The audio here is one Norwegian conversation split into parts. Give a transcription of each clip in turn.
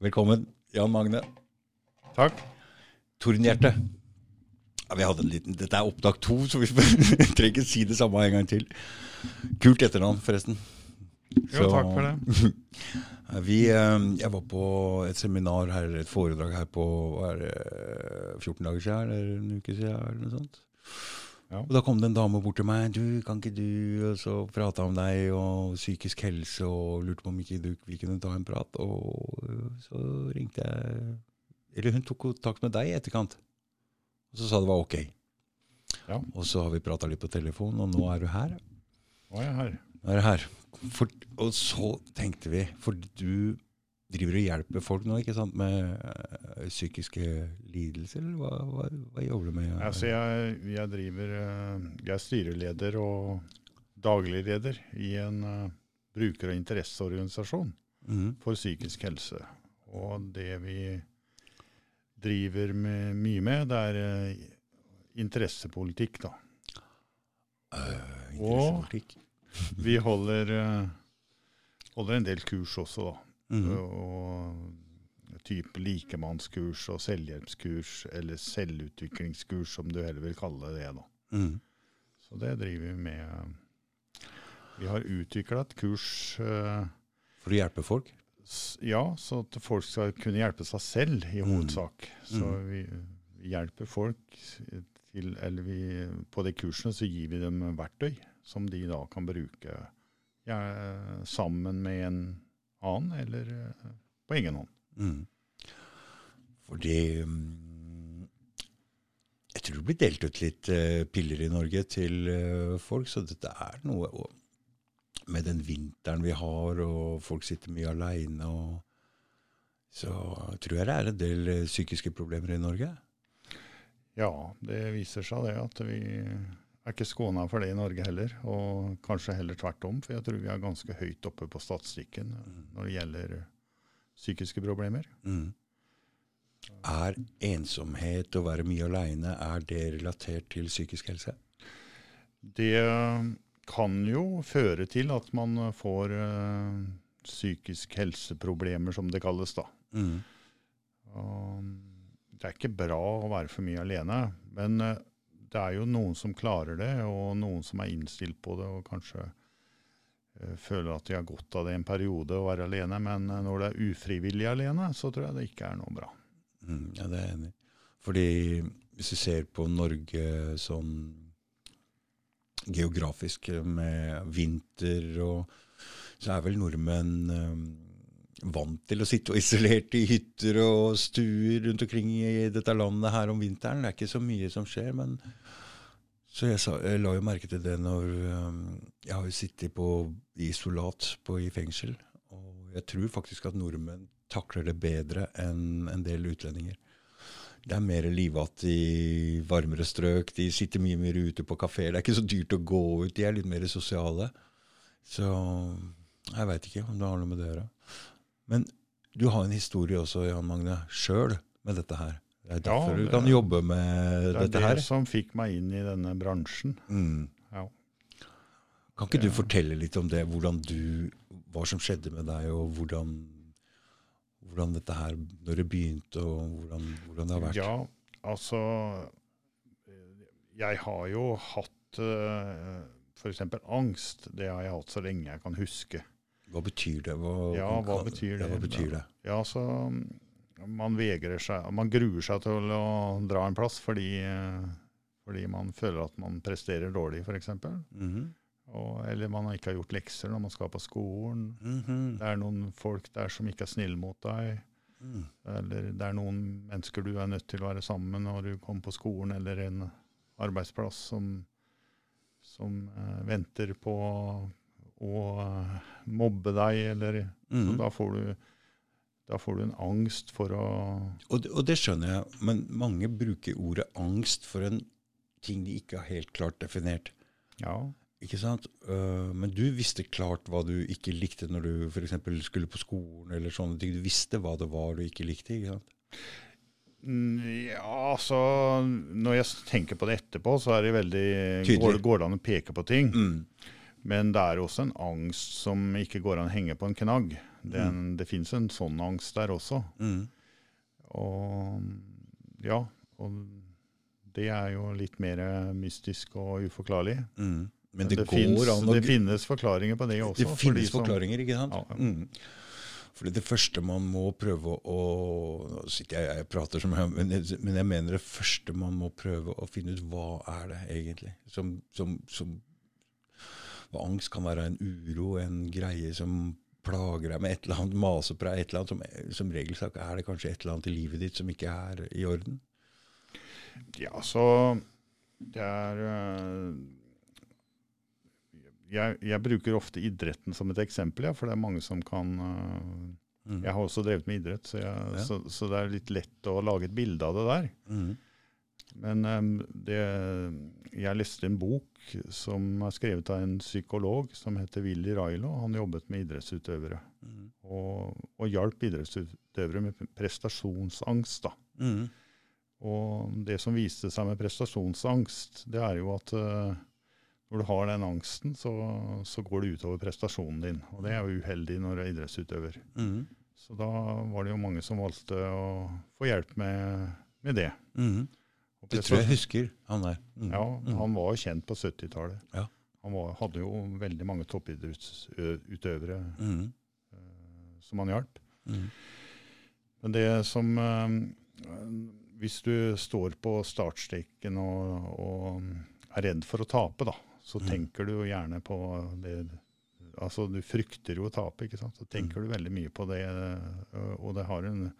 Velkommen, Jan Magne. Takk. Tordenhjerte. Ja, vi hadde en liten, Dette er opptak to, så vi trenger ikke si det samme en gang til. Kult etternavn, forresten. Jo, takk for det. Vi, eh, jeg var på et seminar her, eller et foredrag her på hva er det, 14 dager siden, eller en uke siden, eller noe sånt. Ja. Og Da kom det en dame bort til meg. du, kan ikke du, og Så prata om deg og psykisk helse, og lurte på om ikke du, vi kunne ta en prat. Og så ringte jeg Eller hun tok kontakt med deg i etterkant. Og så sa det var ok. Ja. Og så har vi prata litt på telefon, og nå er du her. Nå er jeg her. Nå er jeg her. For, og så tenkte vi, for du driver og hjelper folk nå ikke sant, med øh, psykiske lidelser, eller hva, hva, hva jobber du med? Altså, jeg, jeg driver eh, Jeg er styreleder og daglig leder i en eh, bruker- og interesseorganisasjon mm. for psykisk helse. Og det vi driver med, mye med, det er eh, interessepolitikk, da. Og- interessepolitikk. Vi holder, eh, holder en del kurs også, da. Mhm. Og type likemannskurs og selvhjelpskurs, eller selvutviklingskurs, som du heller vil kalle det. da. Mm. Så det driver vi med. Vi har utvikla et kurs uh, For å hjelpe folk? ja, så at folk skal kunne hjelpe seg selv, i Mm. hovedsak. Så Mm. vi, vi hjelper folk til Eller vi, på de kursene så gir vi dem verktøy som de da kan bruke ja, sammen med en annen, eller eh, på egen hånd. Mm. Fordi mm, Jeg tror det blir delt ut litt eh, piller i Norge til eh, folk, så dette er noe Med den vinteren vi har, og folk sitter mye aleine, så tror jeg det er en del psykiske problemer i Norge. Ja, det viser seg det at vi er ikke skåna for det i Norge heller. Og kanskje heller tvert om, for jeg tror vi er ganske høyt oppe på statistikken når det gjelder psykiske problemer. Mm. Er ensomhet og være mye aleine, er det relatert til psykisk helse? Det kan jo føre til at man får eh, psykisk helseproblemer, som det kalles. da. Mm. Og det er ikke bra å være for mye alene, men eh, det er jo noen som klarer det, og noen som er innstilt på det og kanskje uh, føler at de har godt av det en periode å være alene. Men eh, når det er ufrivillig alene, så tror jeg det ikke er noe bra. Mm, ja, det er jeg enig. Fordi hvis vi ser på Norge sånn geografisk eh, med vinter og Så er vel nordmenn vant til å sitte og isolert i hytter og stuer rundt omkring i dette landet her om vinteren. Det er ikke så mye som skjer, men så jeg, sa, jeg la jo merke til det når eh, Jeg har jo sittet på isolat på, i fengsel, og jeg tror faktisk at nordmenn takler det bedre enn en del utlendinger. Det er mer livete i varmere strøk. De sitter mye mer ute på kafeer. Det er ikke så dyrt å gå ut. De er litt mer sosiale. Så jeg veit ikke om det har noe med det å gjøre. Men du har en historie også, Jan Magne, sjøl med dette her. Det er derfor det- du kan jobbe med Det er her. det her. som fikk meg inn i denne bransjen. Mm. Ja. Kan ikke du Ja. fortelle litt om det? Du, hva som skjedde med deg, og hvordan, hvordan dette her, når det begynte, og hvordan, hvordan det har vært? Ja, altså eh, Jeg har jo hatt uh, f.eks. angst. Det har jeg hatt så lenge jeg kan huske. Hva betyr det? Hva, Ja, hva betyr Ja, hva betyr det? Ja, så mm, man vegrer seg Man gruer seg til å dra en plass fordi, fordi man føler at man presterer dårlig, f.eks. Og, Eller man ikke har gjort lekser når man skal på skolen. Mhm. Det er noen folk der som ikke er snille mot deg. Mm. Eller det er noen mennesker du er nødt til å være sammen med når du kommer på skolen eller en arbeidsplass som, som eh, venter på å eh, mobbe deg, eller mm. så da får du da får du en angst for å Og, det- og det skjønner jeg, men mange bruker ordet angst for en ting de ikke har helt klart definert. Ja. Ikke sant? Uh, men du visste klart hva du ikke likte når du f.eks. skulle på skolen, eller sånne ting. Du visste hva det var du ikke likte. ikke sant? Mm, Ja, altså Når jeg tenker på det etterpå, så er det veldig går, går det an å peke på ting. Mm. Men det er også en angst som ikke går an å henge på en knagg. Det, en- det finnes en sånn angst der også. Mm. Og ja, og det er jo litt mer mystisk og uforklarlig. Mm. Men det, går finnes, å det finnes forklaringer på det også. Det de finnes som- forklaringer, ikke sant? Ja. Mm. Fordi det første man må prøve å Nå sitter jeg jeg prater som jeg, men jeg, men jeg mener det første man må prøve å finne ut hva er det egentlig. Som, som, som hva Angst kan være en uro, en greie som plager deg med et eller annet, maser på deg et eller annet. Som, som regelsak er det kanskje et eller annet i livet ditt som ikke er i orden. Ja, så det er øh, jeg, jeg bruker ofte idretten som et eksempel, ja, for det er mange som kan øh, Mm. Jeg har også drevet med idrett, så, jeg, Ja. så, så det er litt lett å lage et bilde av det der. Mm. Men det, jeg leste en bok som er skrevet av en psykolog som heter Willy Railo. Han jobbet med idrettsutøvere Mm. og, og hjalp idrettsutøvere med prestasjonsangst. da. Mm. Og det som viste seg med prestasjonsangst, det er jo at øh, når du har den angsten, så, så går det utover prestasjonen din. Og det er jo uheldig når du er idrettsutøver. Mm. Så da var det jo mange som valgte å få hjelp med, med det. Mm. Det tror jeg jeg husker han der. Mm. Ja, Mm. han var jo kjent på 70-tallet. Ja. Han var, hadde jo veldig mange toppidrettsutøvere Mm. uh, som han hjalp. Mm. Men det som uh, Hvis du står på startstreken og, og er redd for å tape, da, så Mm. tenker du jo gjerne på det Altså, du frykter jo å tape, ikke sant. Så tenker Mm. du veldig mye på det, eh, og det har en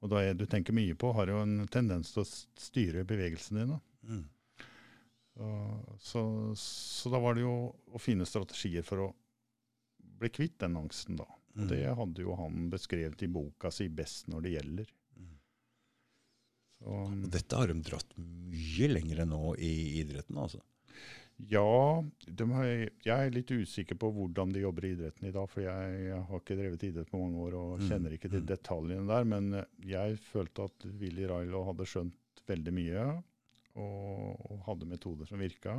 og det du tenker mye på, har jo en tendens til å styre bevegelsene dine. Mm. Så, så da var det jo å finne strategier for å bli kvitt den angsten, da. Og Mm. det hadde jo han beskrevet i boka si best når det gjelder. Mm. Så, Og dette har de dratt mye lenger nå i idretten, altså. Ja, de har, jeg er litt usikker på hvordan de jobber i idretten i dag, for jeg, jeg har ikke drevet idrett på mange år og Mm, kjenner ikke til mm. detaljene der. Men eh, jeg følte at Willy Railo hadde skjønt veldig mye, og, og hadde metoder som virka.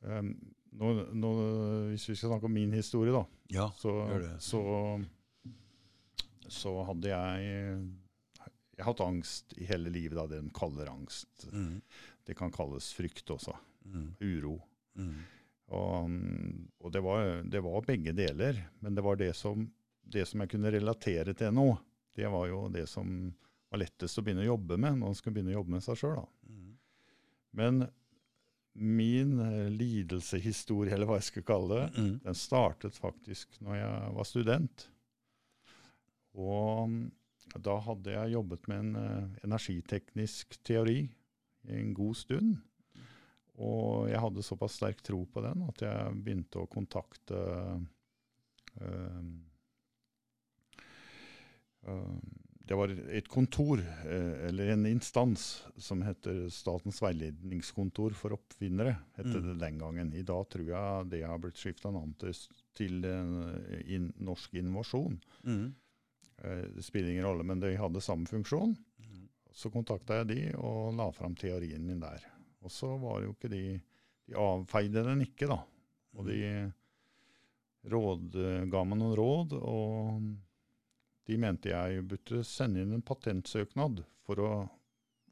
Um, nå, nå, hvis vi skal snakke om min historie, da, Ja, så, så, så hadde jeg Jeg har hatt angst i hele livet, da, det de kaller angst. Mm. Det kan kalles frykt også. Mm. Uro. Mm. Og, og det, var, det var begge deler, men det var det som, det som jeg kunne relatere til nå. Det var jo det som var lettest å begynne å jobbe med når man skal begynne å jobbe med seg sjøl. Mm. Men min eh, lidelsehistorie, eller hva jeg skal kalle det, Mm. den startet faktisk når jeg var student. Og da hadde jeg jobbet med en eh, energiteknisk teori i en god stund. Og jeg hadde såpass sterk tro på den at jeg begynte å kontakte øh, øh, Det var et kontor, øh, eller en instans, som heter Statens veiledningskontor for oppfinnere. heter Mm. det den gangen. I dag tror jeg det har blitt skifta navn til, til in, Norsk innovasjon. Mm. Det spiller ingen rolle, men de hadde samme funksjon. Mm. Så kontakta jeg de og la fram teorien min der. Og så var det jo ikke de De avfeide den ikke, da. Og de råd, ga meg noen råd, og de mente jeg burde sende inn en patentsøknad for å,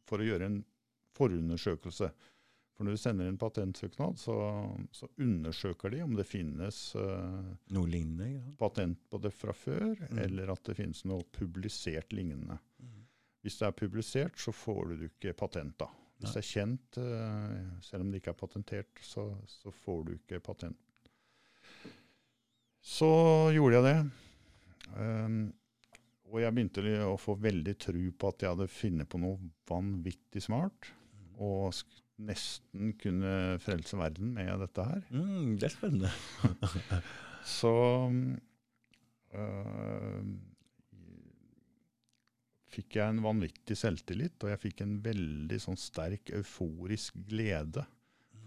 for å gjøre en forundersøkelse. For når du sender inn patentsøknad, så, så undersøker de om det finnes uh, Noe lignende? Ja. patent på det fra før, Mm. eller at det finnes noe publisert lignende. Mm. Hvis det er publisert, så får du ikke patent da. Hvis det er kjent, eh, selv om det ikke er patentert, så, så får du ikke patent. Så gjorde jeg det. Um, og jeg begynte å få veldig tro på at jeg hadde funnet på noe vanvittig smart, og nesten kunne frelse verden med dette her. Mm, det er spennende. Så øh, fikk jeg en vanvittig selvtillit, og jeg fikk en veldig sånn sterk euforisk glede.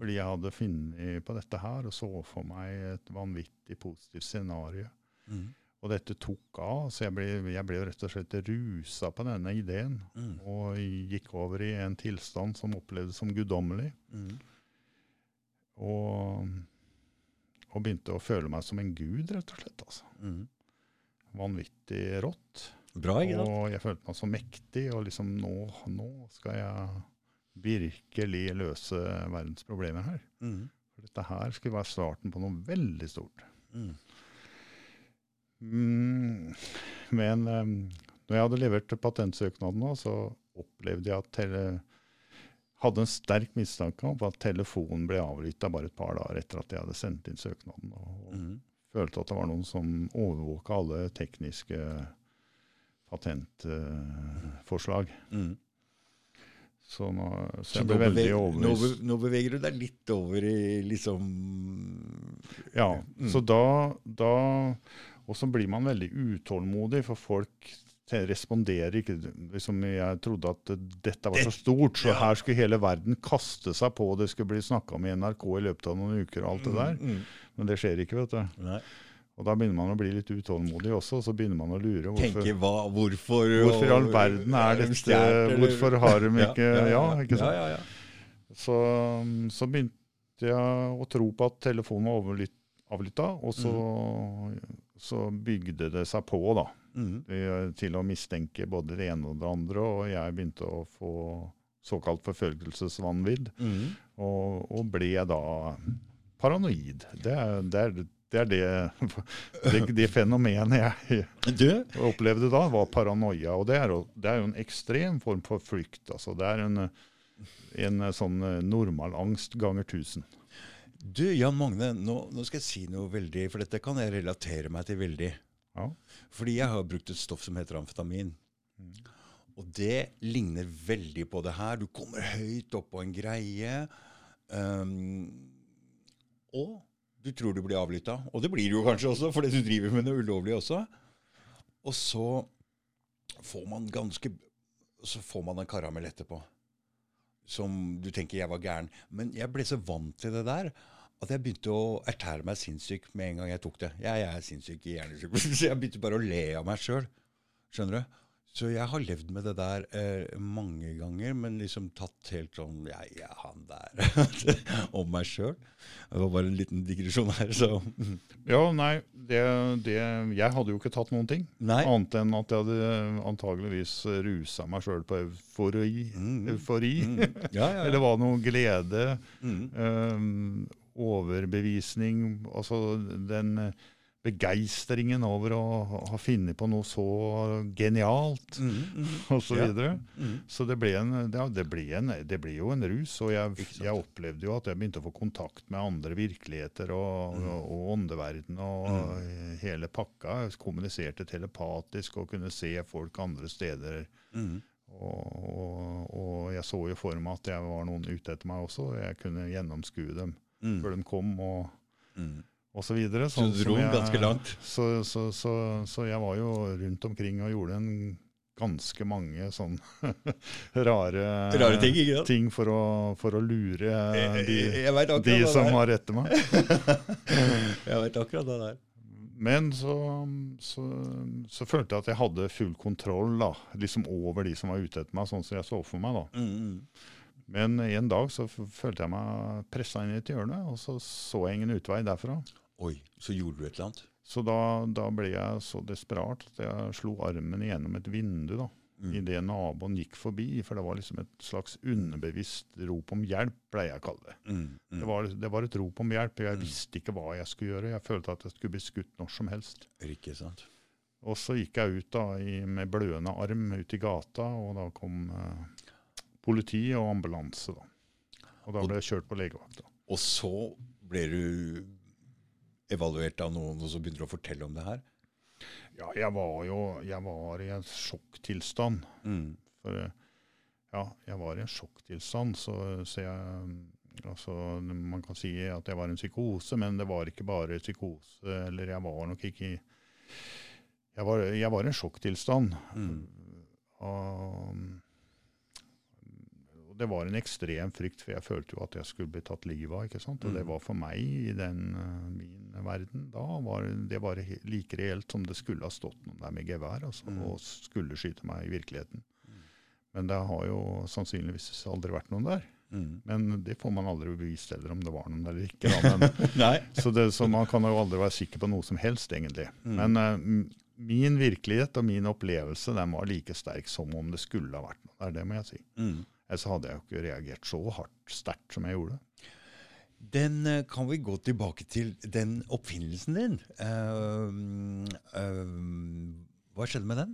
Fordi jeg hadde funnet på dette her og så for meg et vanvittig positivt scenario. Mm. Og dette tok av, så jeg ble, jeg ble rett og slett rusa på denne ideen. Mm. Og gikk over i en tilstand som opplevdes som guddommelig. Mm. Og, og begynte å føle meg som en gud, rett og slett. altså. Mm. vanvittig rått. Bra, ikke sant? Og jeg følte meg så mektig, og liksom nå, nå skal jeg virkelig løse verdens problemer her. Mm. For dette her skulle være starten på noe veldig stort. Mm. Mm, men um, når jeg hadde levert patentsøknaden, så opplevde jeg at tele, hadde en sterk mistanke om at telefonen ble avlytta bare et par dager etter at jeg hadde sendt inn søknaden. Og, og Mm. følte at det var noen som overvåka alle tekniske patentforslag. Mm. så, nå, så Så nå, veldig nå, nå beveger du deg litt over i liksom Ja, Mm. så da, da Og så blir man veldig utålmodig, for folk responderer ikke. Liksom jeg trodde at dette var så stort, så ja. her skulle hele verden kaste seg på. Det skulle bli snakka om i NRK i løpet av noen uker og alt det der. Mm. Men det skjer ikke, vet du. Nei. Og da begynner man å bli litt utålmodig også, og så begynner man å lure. Hvorfor, Tenke hva, hvorfor hvorfor i all verden er det, dette stjert, Hvorfor har de ikke Ja, ikke sant? Ja, ja, ja. Så, så begynte jeg å tro på at telefonen var avlytta, og så, så bygde det seg på da, Mm. til å mistenke både det ene og det andre, og jeg begynte å få såkalt forfølgelsesvanvidd, Mm. og, og ble da paranoid. Det er det, er, det, er det, det, det fenomenet jeg Du, opplevde da, var paranoia. Og det er, det er jo en ekstrem form for frykt. Altså, det er en, en sånn eh, normal angst ganger tusen. du, Jan Magne, nå, nå skal jeg si noe veldig, for dette kan jeg relatere meg til veldig. Ja. Fordi jeg har brukt et stoff som heter amfetamin. Og det ligner veldig på det her. Du kommer høyt opp på en greie, Um, og du tror du blir avlytta. Og det blir du jo kanskje også, fordi du driver med noe ulovlig også. Og så får man ganske Så får man en karamell etterpå. Som du tenker jeg var gæren. Men jeg ble så vant til det der at jeg begynte å erklære meg sinnssyk med en gang jeg tok det. Jeg, jeg er sinnssyk i hjernesykdom. Så jeg begynte bare å le av meg sjøl. Skjønner du? Så jeg har levd med det der eh, mange ganger, men liksom tatt helt sånn Ja, ja, han der Om meg sjøl. Det var bare en liten digresjon her, så Ja, nei, det, det, jeg hadde jo ikke tatt noen ting. Nei. Annet enn at jeg hadde antageligvis rusa meg sjøl på eufori. Mm. eufori. Mm. Ja, ja, Eller ja. var noe glede. Mm. Um, overbevisning. Altså den begeistringen over å ha- funnet på noe så genialt, Mm, mm, og så Ja. videre. mm. Så det ble, en, ja, det, ble en, det ble jo en rus, og jeg, jeg opplevde jo at jeg begynte å få kontakt med andre virkeligheter og, Mm. og, og åndeverden og hele pakka. Jeg kommuniserte telepatisk og kunne se folk andre steder. Mm. Og, og, jeg så jo for meg at jeg var noen ute etter meg også, og jeg kunne gjennomskue dem Mm. før de kom, og, Mm. Og så. Så sånn du dro jeg- ganske langt? Så, så, så, så jeg var jo rundt omkring og gjorde en ganske mange sånn rare, Rare ting, ting for, å, for å lure de, jeg de som var etter meg. Jeg vet akkurat det der. Men så, så, så følte jeg at jeg hadde full kontroll da, liksom over de som var ute etter meg, sånn som jeg så for meg. da. Mm, mm. Men en dag så følte jeg meg pressa inn i et hjørne, og så så jeg ingen utvei derfra. Oi, så gjorde du et eller annet? Så da, da ble jeg så desperat at jeg slo armen gjennom et vindu da, Mm. idet naboen gikk forbi. For det var liksom et slags underbevisst rop om hjelp, pleier jeg å kalle det. Mm, mm. Det var, det var et rop om hjelp. Jeg visste ikke hva jeg skulle gjøre. Jeg følte at jeg skulle bli skutt når som helst. Ikke sant? Og så gikk jeg ut da i, med blødende arm ut i gata, og da kom eh, politi og ambulanse. da. Og da ble jeg kjørt på legevakta. Og så ble du evaluert av noen, og så begynner du å fortelle om det her? Ja, jeg var jo jeg var i en sjokktilstand. Mm. For eh, ja, jeg var i en sjokktilstand, så, så jeg altså, Man kan si at jeg var en psykose, men det var ikke bare psykose. Eller jeg var nok ikke i Jeg var, jeg var i en sjokktilstand. Mm. Og det var en ekstrem frykt, for jeg følte jo at jeg skulle bli tatt livet av. ikke sant? Og det Mm. var for meg, i den, eh, min verden, da var det var like reelt som det skulle ha stått noen der med gevær altså, Mm. og skulle skyte meg i virkeligheten. Men det har jo sannsynligvis aldri vært noen der. Mm. Men det får man aldri bevist heller, om det var noen eller ikke. Men, så, det, så man kan jo aldri være sikker på noe som helst, egentlig. Mm. Men uh, min virkelighet og min opplevelse den var like sterk som om det skulle ha vært noe. Det er det må jeg si. Mm. Ellers hadde jeg jo ikke reagert så hardt sterkt som jeg gjorde. Den eh, kan vi gå tilbake til den oppfinnelsen din. uh, uh, hva skjedde med den?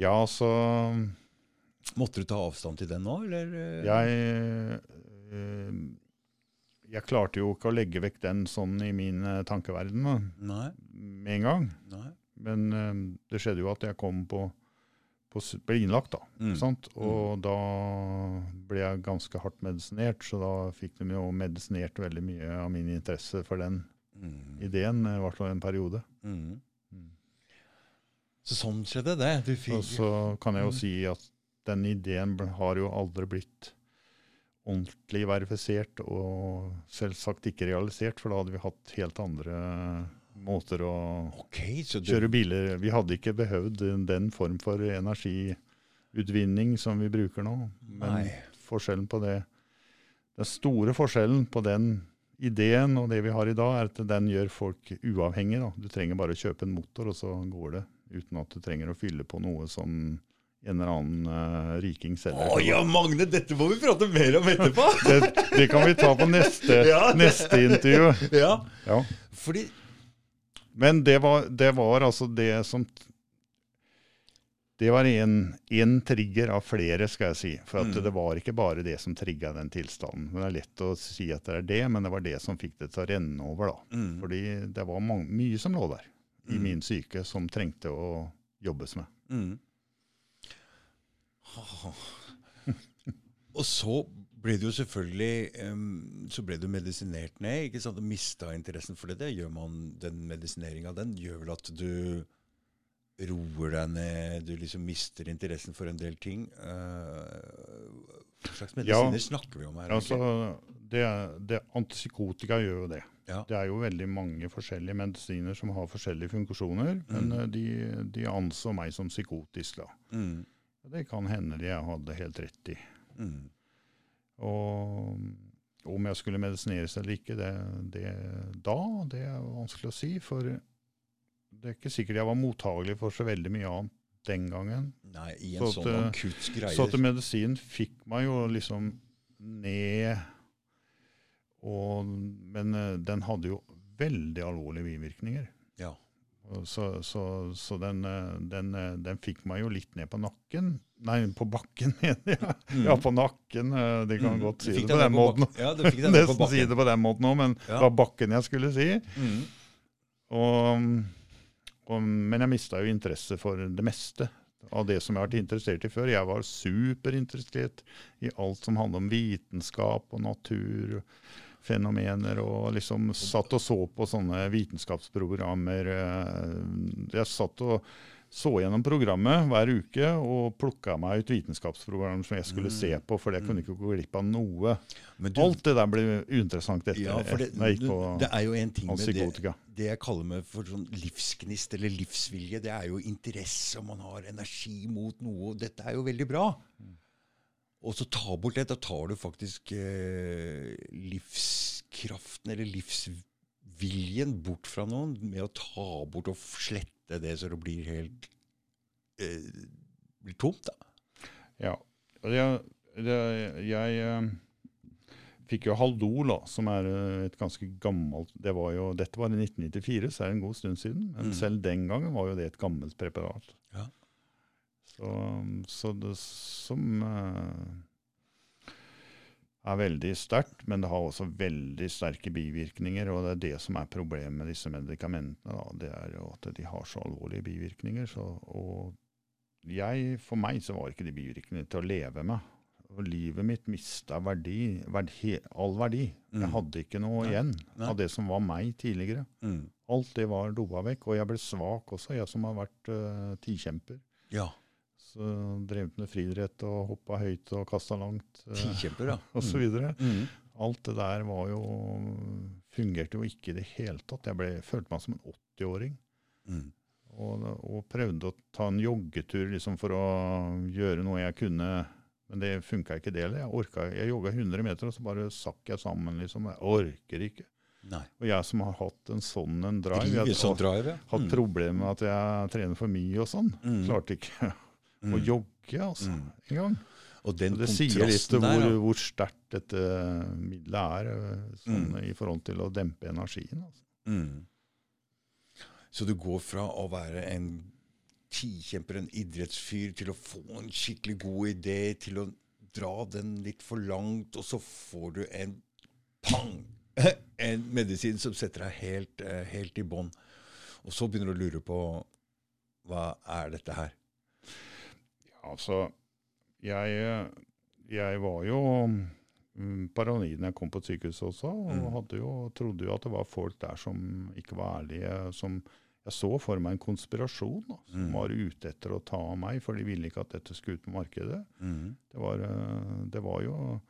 Ja, altså Måtte du ta avstand til den nå, eller? eh? Jeg eh, Jeg klarte jo ikke å legge vekk den sånn i min eh, tankeverden da, Nei. med en gang. nei. Men eh, det skjedde jo at jeg kom på, på ble innlagt, da. Mm. Sant? Og da ble jeg ganske hardt medisinert, så da fikk de jo medisinert veldig mye av min interesse for den Mm. ideen, i hvert fall en periode. Mm. Mm. Så sånn skjedde det. Du Og så kan jeg jo Mm. si at den ideen har jo aldri blitt ordentlig verifisert, og selvsagt ikke realisert, for da hadde vi hatt helt andre måter å okay, så du kjøre biler Vi hadde ikke behøvd den form for energiutvinning som vi bruker nå. Men Nei. forskjellen på det Den store forskjellen på den ideen og det vi har i dag, er at den gjør folk uavhengige. Da. Du trenger bare å kjøpe en motor, og så går det. Uten at du trenger å fylle på noe som en eller annen uh, riking selger. Å ja, Magne, dette må vi prate mer om etterpå! det, det kan vi ta på neste, Ja, neste intervju. ja, Ja. fordi Men det var, det var altså det som Det var én trigger av flere, skal jeg si. For Mm. det var ikke bare det som trigga den tilstanden. Men Det er lett å si at det er det, men det var det som fikk det til å renne over. da. mm. Fordi det var mange, mye som lå der i Mm. min syke, som trengte å jobbes med. Mm. Og så ble du jo selvfølgelig um, så ble du medisinert ned, ikke sant? Du mista interessen for det. Det gjør man, Den medisineringa den gjør vel at du roer deg ned, du liksom mister interessen for en del ting. Uh, hva slags medisiner snakker vi om her? Altså, det, det, antipsykotika gjør jo det. Ja. Det er jo veldig mange forskjellige medisiner som har forskjellige funksjoner, men Mm. men de, de anså meg som psykotisk. da. Mm. Det kan hende jeg hadde helt rett i. Mm. Og om jeg skulle medisineres eller ikke, det, det, da, det er vanskelig å si. For det er ikke sikkert jeg var mottagelig for så veldig mye annet den gangen. Nei, i en Så sånn eh, akutt greie Så at medisin fikk meg jo liksom ned og, Men eh, den hadde jo veldig alvorlige bivirkninger. Ja. Så, så, så den, eh, den, eh, den fikk meg jo litt ned på nakken. Nei, på bakken, mener jeg. Mm. Ja, på nakken. eh, De kan Mm. godt si det på den måten. Ja, du fikk Nesten si det på den måten òg, men det var bakken jeg skulle si. Mm. Og, og, men jeg mista jo interesse for det meste av det som jeg har vært interessert i før. Jeg var superinteressert i alt som handler om vitenskap og natur. og liksom satt og så på sånne vitenskapsprogrammer. eh, Jeg satt og så gjennom programmet hver uke og plukka meg ut vitenskapsprogram som jeg skulle Mm. se på, for jeg kunne ikke gå glipp av noe. Men du, Alt det der ble uinteressant etter ja, det, jeg gikk på det er jo en ting med det, det jeg kaller meg for sånn livsgnist eller livsvilje, det er jo interesse, og man har energi mot noe. og Dette er jo veldig bra. Og så ta bort det, da tar du faktisk eh, livskraften eller livsviljen bort fra noen med å ta bort og slette det så det blir helt eh, blir tomt. da. Ja. Det, det, jeg eh, fikk jo Haldol, da, som er eh, et ganske gammelt det var jo, Dette var i 1994, så er det en god stund siden. Men Mm. selv den gangen var jo det et gammelt preparat. Ja. Så, så det som eh, er veldig sterkt, men det har også veldig sterke bivirkninger. Og det er det som er problemet med disse medikamentene. Da. Det er jo at de har så alvorlige bivirkninger. Så, og jeg, for meg så var ikke de bivirkningene til å leve med. Og livet mitt mista verdi, verdi, all verdi. Mm. Jeg hadde ikke noe Nei. igjen Nei. av det som var meg tidligere. Mm. Alt det var doa vekk. Og jeg ble svak også, jeg som har vært uh, tikjemper. Ja. Så drevet med friidrett og hoppa høyt og kasta langt. eh, Tikjemper, ja. og så videre. Mm. Alt det der var jo fungerte jo ikke i det hele tatt. Jeg ble, følte meg som en 80-åring. Mm. Og, og prøvde å ta en joggetur liksom, for å gjøre noe jeg kunne. Men det funka ikke det heller. Jeg, orka- jeg jogga 100 meter, og så bare sakk jeg sammen. liksom. Jeg orker ikke. Nei. Og jeg som har hatt en sånn en drive, jeg har sånn drive, ja. hatt Mm. problemer med at jeg trener for mye og sånn. Mm. Klarte ikke å Mm. jogge altså, Mm. en gang. Og den Så det sier litt kontrasten hvor, der, hvor sterkt dette middelet er eh, sånn, Mm. i forhold til å dempe energien. Altså. Mm. Så du går fra å være en tikjemper, en idrettsfyr, til å få en skikkelig god idé, til å dra den litt for langt, og så får du en pang! En medisin som setter deg helt, eh, helt i bånn. Og så begynner du å lure på hva er dette her? Altså, jeg, jeg var jo mm, paranoid når jeg kom på et sykehus også, og Mm. jo, trodde jo at det var folk der som ikke var ærlige. som Jeg så for meg en konspirasjon da, som Mm. var ute etter å ta av meg, for de ville ikke at dette skulle ut på markedet. Mm. Det var, eh, det var jo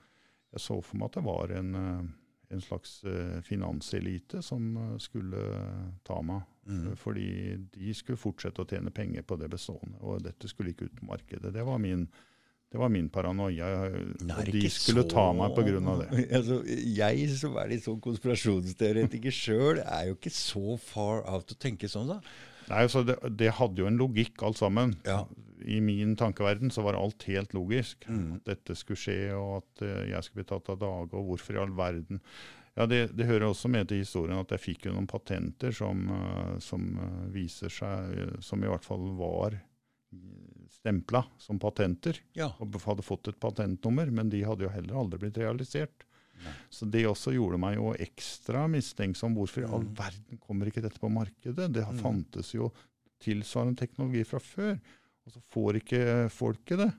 Jeg så for meg at det var en, eh, en slags eh, finanselite som eh, skulle ta meg. Mm. Fordi de skulle fortsette å tjene penger på det bestående, og dette skulle ikke ut på markedet. Det var min, det var min paranoia. Og de skulle så- ta meg pga. det. Altså, jeg som er litt sånn konspirasjonsteoretiker sjøl, er jo ikke så far out å tenke sånn, da. Nei, så det, det hadde jo en logikk, alt sammen. Ja. I min tankeverden så var alt helt logisk. Mm. At dette skulle skje, og at eh, jeg skulle bli tatt av dage, og hvorfor i all verden. Ja, det, det hører også med til historien at jeg fikk jo noen patenter som, eh, som eh, viser seg Som i hvert fall var stempla som patenter. Ja. og hadde fått et patentnummer, men de hadde jo heller aldri blitt realisert. Så det også gjorde meg jo ekstra mistenksom. Hvorfor i all Mm. verden kommer ikke dette på markedet? Det Mm. fantes jo tilsvarende teknologi fra før, og så får ikke folket det.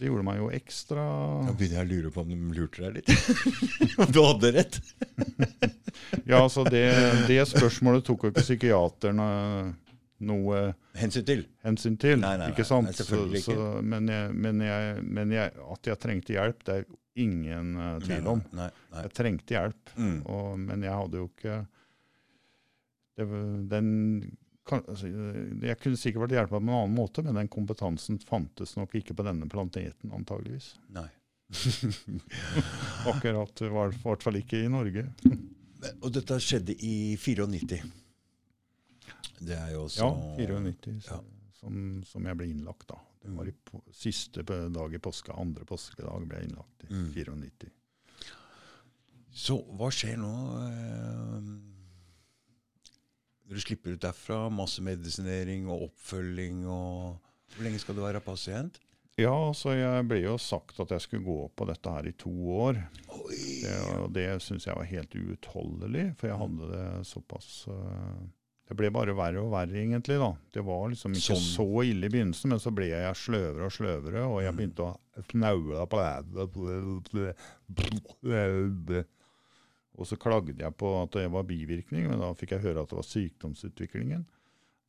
Det gjorde meg jo ekstra Da begynner jeg å lure på om de lurte deg litt. om du hadde rett. Ja, altså det, det spørsmålet tok jo ikke psykiaterne noe Hensyn til. hensyn til. Nei, nei, nei. ikke sant? Nei, selvfølgelig Så, så, men jeg, men, jeg, men jeg, at jeg trengte hjelp, det er ingen uh, tvil om. Nei, nei. Jeg trengte hjelp, Mm. og, men jeg hadde jo ikke var- den, kan, altså, Jeg kunne sikkert vært hjulpet på en annen måte, men den kompetansen fantes nok ikke på denne planeten, antageligvis. nei. Akkurat, i hvert fall ikke i Norge. Og dette skjedde i 94. Det er jo også Ja, 94, så, ja. Som, som jeg ble innlagt da. Det var i på, siste dag i påska, andre påskedag ble jeg innlagt i Mm. 94. Så hva skjer nå? eh, Når du slipper ut derfra, masse medisinering og oppfølging og Hvor lenge skal du være pasient? Ja, så jeg ble jo sagt at jeg skulle gå på dette her i to år. Oi! Det, og det syns jeg var helt uutholdelig, for jeg hadde det såpass øh, Det ble bare verre og verre, egentlig. da. Det var liksom ikke Sånn. så ille i begynnelsen, men så ble jeg sløvere og sløvere, og jeg Mm. begynte å knaule på Og så klagde jeg på at det var bivirkning, men da fikk jeg høre at det var sykdomsutviklingen.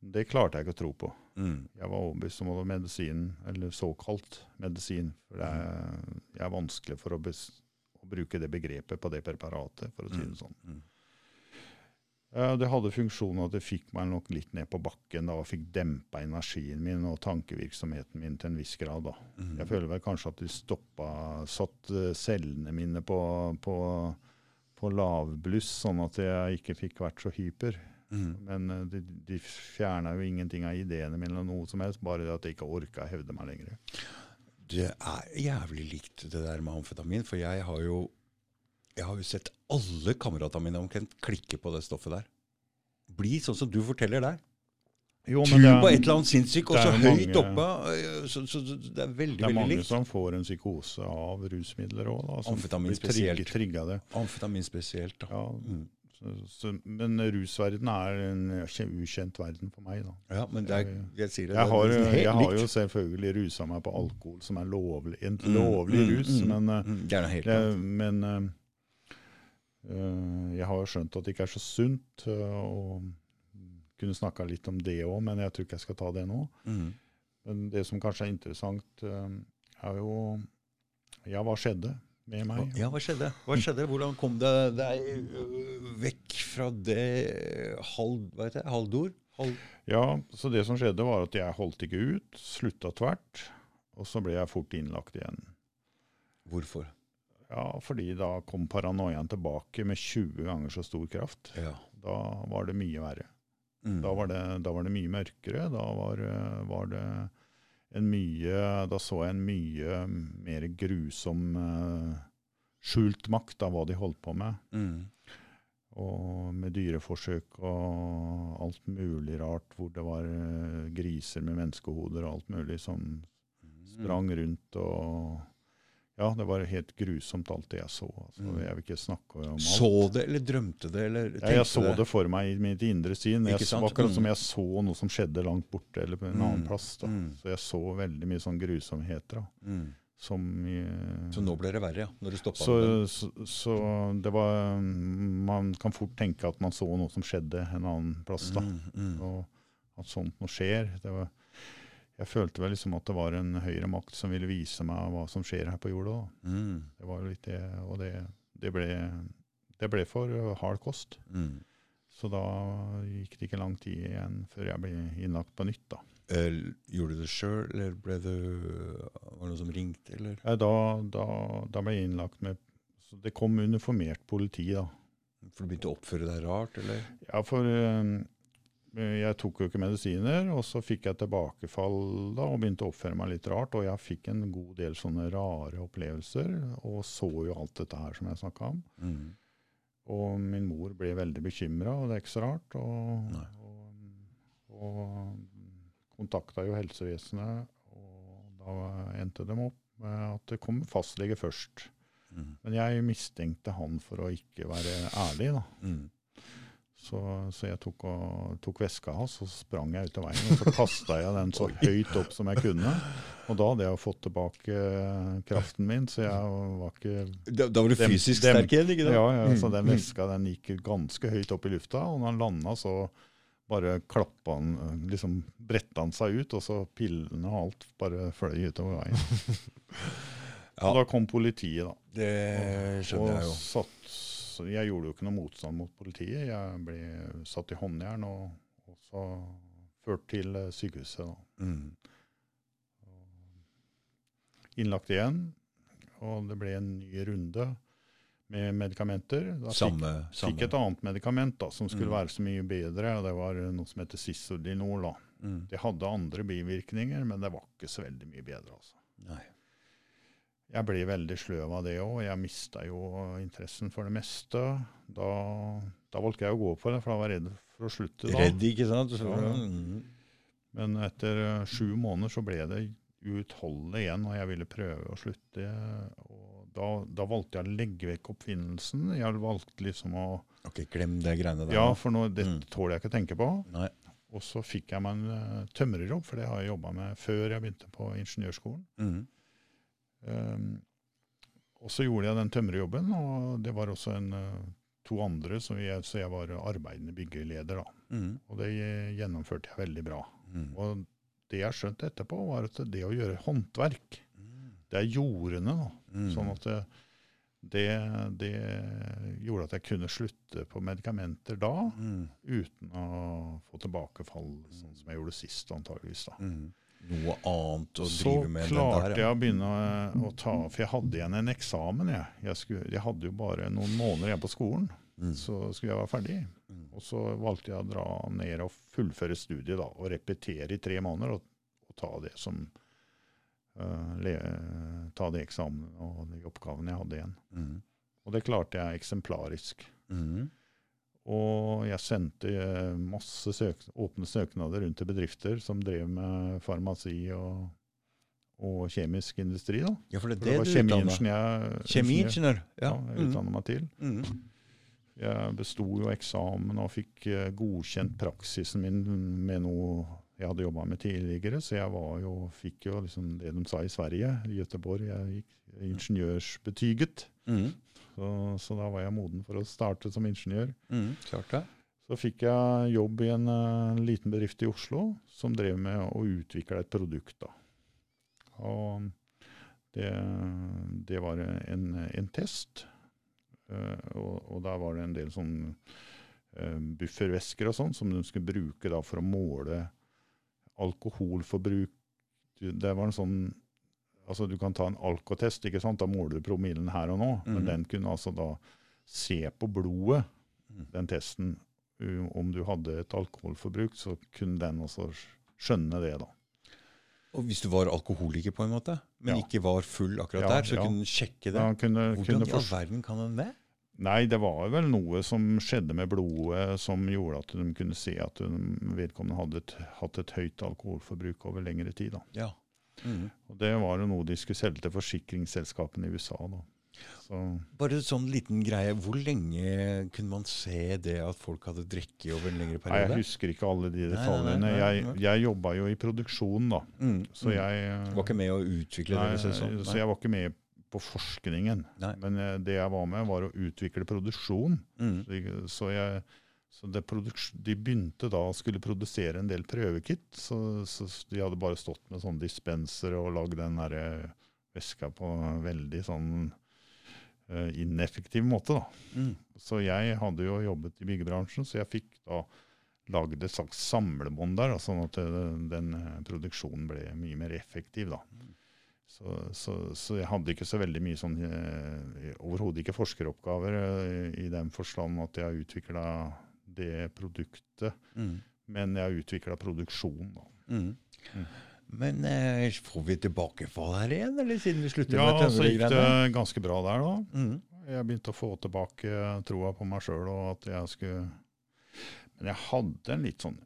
Det klarte jeg ikke å tro på. Mm. Jeg var overbevist om at det medisin, eller såkalt medisin. For det er, jeg er vanskelig for å, å bruke det begrepet på det preparatet, for å si det sånn. Mm. Eh, Det hadde funksjonen at det fikk meg nok litt ned på bakken da, og fikk dempa energien min og tankevirksomheten min til en viss grad. da. Mm. Jeg føler vel kanskje at de stoppa, satt eh, cellene mine på, på, på lavbluss, sånn at jeg ikke fikk vært så hyper. Mm. Men eh, de, de fjerna jo ingenting av ideene mine, eller noe som helst, bare det at jeg ikke orka å hevde meg lenger. Det er jævlig likt det der med amfetamin, for jeg har jo jeg har jo sett alle kameratene mine omtrent klikke på det stoffet der. Bli sånn som du forteller der. Jo, Tro på et eller annet sinnssykt, og så høyt oppe. øh, Så, så, så det er veldig, det er mange likt. som får en psykose av rusmidler òg. Amfetamin spesielt. Amfetamin spesielt, da. Ja, Mm. så, men rusverden er en ukjent verden for meg. da. Ja, men er, jeg sier det, Jeg har, jeg har jo selvfølgelig rusa meg på alkohol, som er lovlig, en Mm, lovlig mm, rus. mm, Men, eh, mm, Det er noe helt det, men eh, eh, jeg har jo skjønt at det ikke er så sunt. å og kunne snakka litt om det òg, men jeg tror ikke jeg skal ta det nå. Mm. Men det som kanskje er interessant, eh, er jo Ja, hva skjedde med meg? Ja, hva skjedde? Hva skjedde? Hvordan kom det deg vekk fra det halv, det, halvdor? Halv, Ja, så det som skjedde var at jeg holdt ikke ut, slutta tvert, og så ble jeg fort innlagt igjen. hvorfor? Ja, fordi da kom paranoiaen tilbake med 20 ganger så stor kraft. Ja. Da var det mye verre. Mm. Da var det, da var det mye mørkere. Da var, eh, var det en mye Da så jeg en mye mer grusom uh, skjult makt av hva de holdt på med. Mm. Og med dyreforsøk og alt mulig rart, hvor det var eh, griser med menneskehoder og alt mulig som sprang rundt og Ja, det var helt grusomt alt det jeg så. Altså, Mm. Jeg vil ikke snakke om alt. Så det, eller drømte det, eller Ja, jeg så det for meg i mitt indre syn. Jeg akkurat som Mm. jeg så noe som skjedde langt borte, eller på en annen Mm. plass. da. Mm. Så jeg så veldig mye sånn grusomheter. da. Mm. Som i, Så nå ble det verre, ja? Når du stoppa så, så, så det var Man kan fort tenke at man så noe som skjedde en annen plass. da. Mm. Og at sånt noe skjer. Det var, jeg følte vel liksom at det var en høyere makt som ville vise meg hva som skjer her på jorda. Mm, Det var jo litt det, og det, det, ble, det ble for hard kost. mm. Så da gikk det ikke lang tid igjen før jeg ble innlagt på nytt. da. Eh, Gjorde du det sjøl, eller ble du, var det noen som ringte, eller? Da, da, da ble jeg innlagt med så Det kom uniformert politi, da. For du begynte å oppføre deg rart, eller? Ja, for eh, jeg tok jo ikke medisiner, og så fikk jeg tilbakefall da, og begynte å oppføre meg litt rart. Og jeg fikk en god del sånne rare opplevelser, og så jo alt dette her som jeg snakka om. Mm. Og min mor ble veldig bekymra, og det er ikke så rart. Og, og, og kontakta jo helsevesenet, og da endte de opp med at det kom fastlege først. Mm. Men jeg mistenkte han for å ikke være ærlig, da. Mm. Så, så jeg tok, og, tok veska hans og sprang jeg ut av veien. Og så kasta jeg den så høyt opp som jeg kunne. Og da hadde jeg fått tilbake eh, kraften min, så jeg var ikke Da, da var du Dem- fysisk dem- sterk igjen, ikke Ja, sant? ja så den Mm. veska den gikk ganske høyt opp i lufta. Og når han landa, så bare klappa han eh, Liksom bretta han seg ut, og så pillene og alt bare fløy utover veien. Ja. Og da kom politiet, da. Det skjønner jeg jo. Og satt, så jeg gjorde jo ikke noe motstand mot politiet. Jeg ble satt i håndjern og, og så ført til eh, sykehuset. Mm. Innlagt igjen, og det ble en ny runde med medikamenter. Da fikk, Samme, fikk et annet medikament da, som skulle Mm. være så mye bedre. og Det var noe som heter Sisodinol. Mm. Det hadde andre bivirkninger, men det var ikke så veldig mye bedre. altså. Nei. Jeg ble veldig sløv av det òg. Jeg mista jo interessen for det meste. Da, da valgte jeg å gå på det, for da var jeg redd for å slutte. da. Redd, ikke sant? Så, mm. Men etter eh, sju måneder så ble det uutholdelig igjen, og jeg ville prøve å slutte. Og da, da valgte jeg å legge vekk oppfinnelsen. Jeg valgte liksom å Ok, glem det greiene der. Ja, for nå, det Mm. tåler jeg ikke å tenke på. Nei. Og så fikk jeg meg en eh, tømrerjobb, for det har jeg jobba med før jeg begynte på ingeniørskolen. Mm. Um, og så gjorde jeg den tømrerjobben, og det var også en, eh, to andre, så jeg, så jeg var arbeidende byggeleder. da. Mm. Og det eh, gjennomførte jeg veldig bra. Mm. Og det jeg skjønte etterpå, var at det å gjøre håndverk, Mm. det er jordene. da. Mm. Sånn at det, det, det gjorde at jeg kunne slutte på medikamenter da, Mm. uten å få tilbakefall, sånn som jeg gjorde sist, antageligvis. da. Mm. Noe annet å Så drive med Så klarte jeg å begynne å, å ta For jeg hadde igjen en eksamen. Jeg, jeg, skulle, jeg hadde jo bare noen måneder igjen på skolen, Mm. så skulle jeg være ferdig. Mm. Og så valgte jeg å dra ned og fullføre studiet da, og repetere i tre måneder. Og, og ta det som uh, le, Ta de eksamene og de oppgavene jeg hadde igjen. Mm. Og det klarte jeg eksemplarisk. Mm. Og jeg sendte eh, masse søk åpne søknader rundt til bedrifter som drev med farmasi og, og kjemisk industri. da. Ja, for det er det var det du utdanna kjemiingeniør. ingeniør- Kjemiingeniør. Ja, Ja. jeg utdannet meg til. Mm. Jeg besto jo eksamen og fikk eh, godkjent praksisen min med noe jeg hadde jobba med tidligere, så jeg var jo, fikk jo liksom det de sa i Sverige, i Göteborg. Jeg gikk ingeniørsbetyget. Mm. Så, så da var jeg moden for å starte som ingeniør. Mm. Klart det. Så fikk jeg jobb i en uh, liten bedrift i Oslo som drev med å utvikle et produkt. da. Og det, det var en, en test. uh, og, og der var det en del sånn eh, buffervæsker og sånn som de skulle bruke da for å måle alkoholforbruk. Det var en sånn altså Du kan ta en alkotest, ikke sant? da måler du promillen her og nå. Men Mhm. den kunne altså da se på blodet, Mhm. den testen. Om du hadde et alkoholforbruk, så kunne den også skjønne det. da. Og hvis du var alkoholiker, på en måte, men Ja. ikke var full akkurat Ja, der, så ja. kunne den sjekke det? Kunne, Hvordan i all verden kan den det? Nei, det var vel noe som skjedde med blodet som gjorde at de kunne se at de- vedkommende hadde et, hatt et høyt alkoholforbruk over lengre tid. da. Ja. Mhm. Og Det var jo noe de skulle selge til forsikringsselskapene i USA. da. Så, Bare en sånn liten greie. Hvor lenge kunne man se det at folk hadde drukket over en lengre periode? nei, jeg husker ikke alle de detaljene. nei, nei, Jeg, jeg jobba jo i produksjon, da. Mm, Så mm. jeg Var ikke med å utvikle det? sånn. Så jeg var ikke med på forskningen. Men eh, det jeg var med, var å utvikle produksjon. Mm. Så jeg- Så, det de begynte da å skulle produsere en del prøvekit. Så, så de hadde bare stått med sånne dispenser og lagd den der veska på en veldig sånn uh, ineffektiv måte. da. Mm. Så jeg hadde jo jobbet i byggebransjen, så jeg fikk da lagd et slags samlebånd der, da, sånn at det, den eh, produksjonen ble mye mer effektiv. da. Så, så, så jeg hadde ikke så veldig mye sånn eh, Overhodet ikke forskeroppgaver eh, i den forstand at jeg utvikla det produktet, Mm. men jeg utvikla produksjon. da. Mm. Mm. Men eh, får vi tilbakefall her igjen, eller siden vi slutter Ja, med så gikk det ganske bra der, da. Mm. Jeg begynte å få tilbake troa på meg sjøl og at jeg skulle Men jeg hadde en litt sånn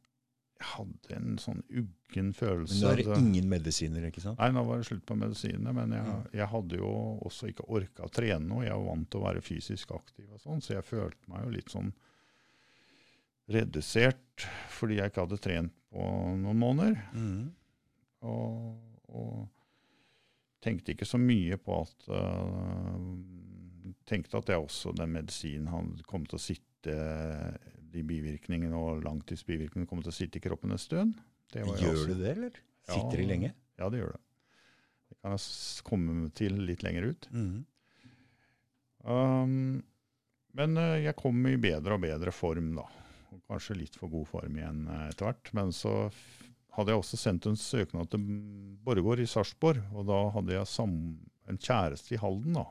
Jeg hadde en sånn uggen Men følelse. nå er det ingen medisiner, ikke sant? Nei, nå var det slutt på medisinene, men jeg, Mm. jeg hadde jo også ikke orka å trene noe. Jeg var vant til å være fysisk aktiv og sånn, så jeg følte meg jo litt sånn redusert fordi jeg ikke hadde trent på noen måneder. Mm. Og, og tenkte ikke så mye på at uh, Tenkte at jeg også, den medisinen han kom til å sitte De bivirkningene og langtidsbivirkningene kom til å sitte i kroppen en stund. Det var Gjør også- du det, eller? Sitter de lenge? Ja, det gjør det. Det kan jeg komme til litt lenger ut. Mm. Um, men eh, jeg kom i bedre og bedre form, da. Og kanskje litt for god form igjen eh, etter hvert. Men så hadde jeg også sendt en søknad til Borregaard i Sarpsborg, og da hadde jeg sam en kjæreste i Halden, da.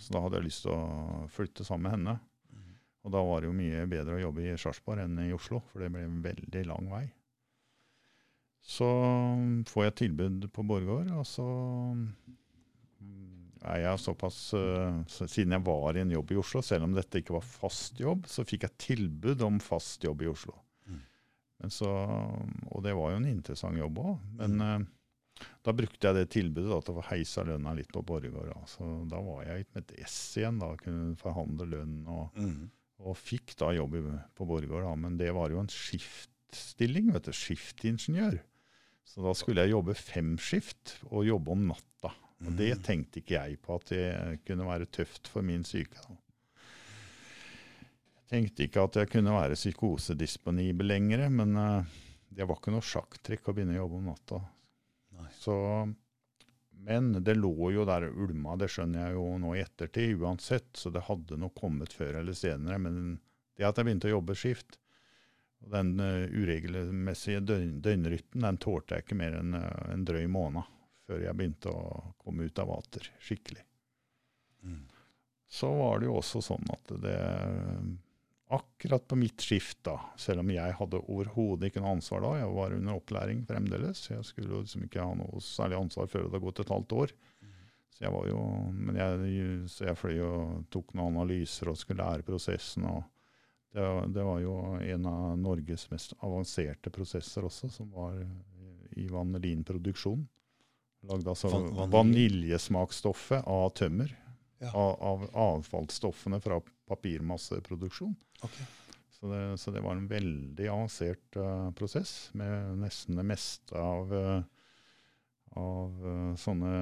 Så da hadde jeg lyst til å flytte sammen med henne. Mm. Og da var det jo mye bedre å jobbe i Sarpsborg enn i Oslo, for det ble en veldig lang vei. Så mm, får jeg tilbud på Borregaard, og så mm, er jeg såpass eh, så Siden jeg var i en jobb i Oslo, selv om dette ikke var fast jobb, så fikk jeg tilbud om fast jobb i Oslo. Mm. Men så, og det var jo en interessant jobb òg. Men eh, da brukte jeg det tilbudet da, til å få heisa lønna litt på Borregaard. da. Så da var jeg med et S igjen, da kunne forhandle lønn. og Mm. og fikk da jobb på Borregaard, men det var jo en skiftstilling, vet du, skiftingeniør. Så da skulle jeg jobbe femskift og jobbe om natta. Og det Mm. tenkte ikke jeg på at det kunne være tøft for min syke. Jeg tenkte ikke at jeg kunne være psykosedisponibel lenger, men eh, det var ikke noe sjakktrekk å begynne å jobbe om natta. Så, men det lå jo der og ulma, det skjønner jeg jo nå i ettertid uansett, så det hadde nok kommet før eller senere. Men det at jeg begynte å jobbe skift, og den uh, uregelmessige døgn, døgnrytmen, den tålte jeg ikke mer enn eh, en drøy måned før jeg begynte å komme ut av vater skikkelig. Mm. Så var det jo også sånn at det Akkurat på mitt skift, da, selv om jeg hadde overhodet ikke noe ansvar da, jeg var under opplæring fremdeles, jeg skulle liksom ikke ha noe særlig ansvar før det hadde gått et halvt år. Så jeg var jo, men jeg, så jeg fløy og tok noen analyser og skulle lære prosessen. og det, var- det var jo en av Norges mest avanserte prosesser også, som var i vanillinproduksjon. Lagde altså Van- vanilje? vaniljesmaksstoffet av tømmer. Ja. Av, av avfallsstoffene fra papirmasseproduksjon. Ok. Så det, så det var en veldig avansert uh, prosess, med nesten det meste av, uh, av uh, sånne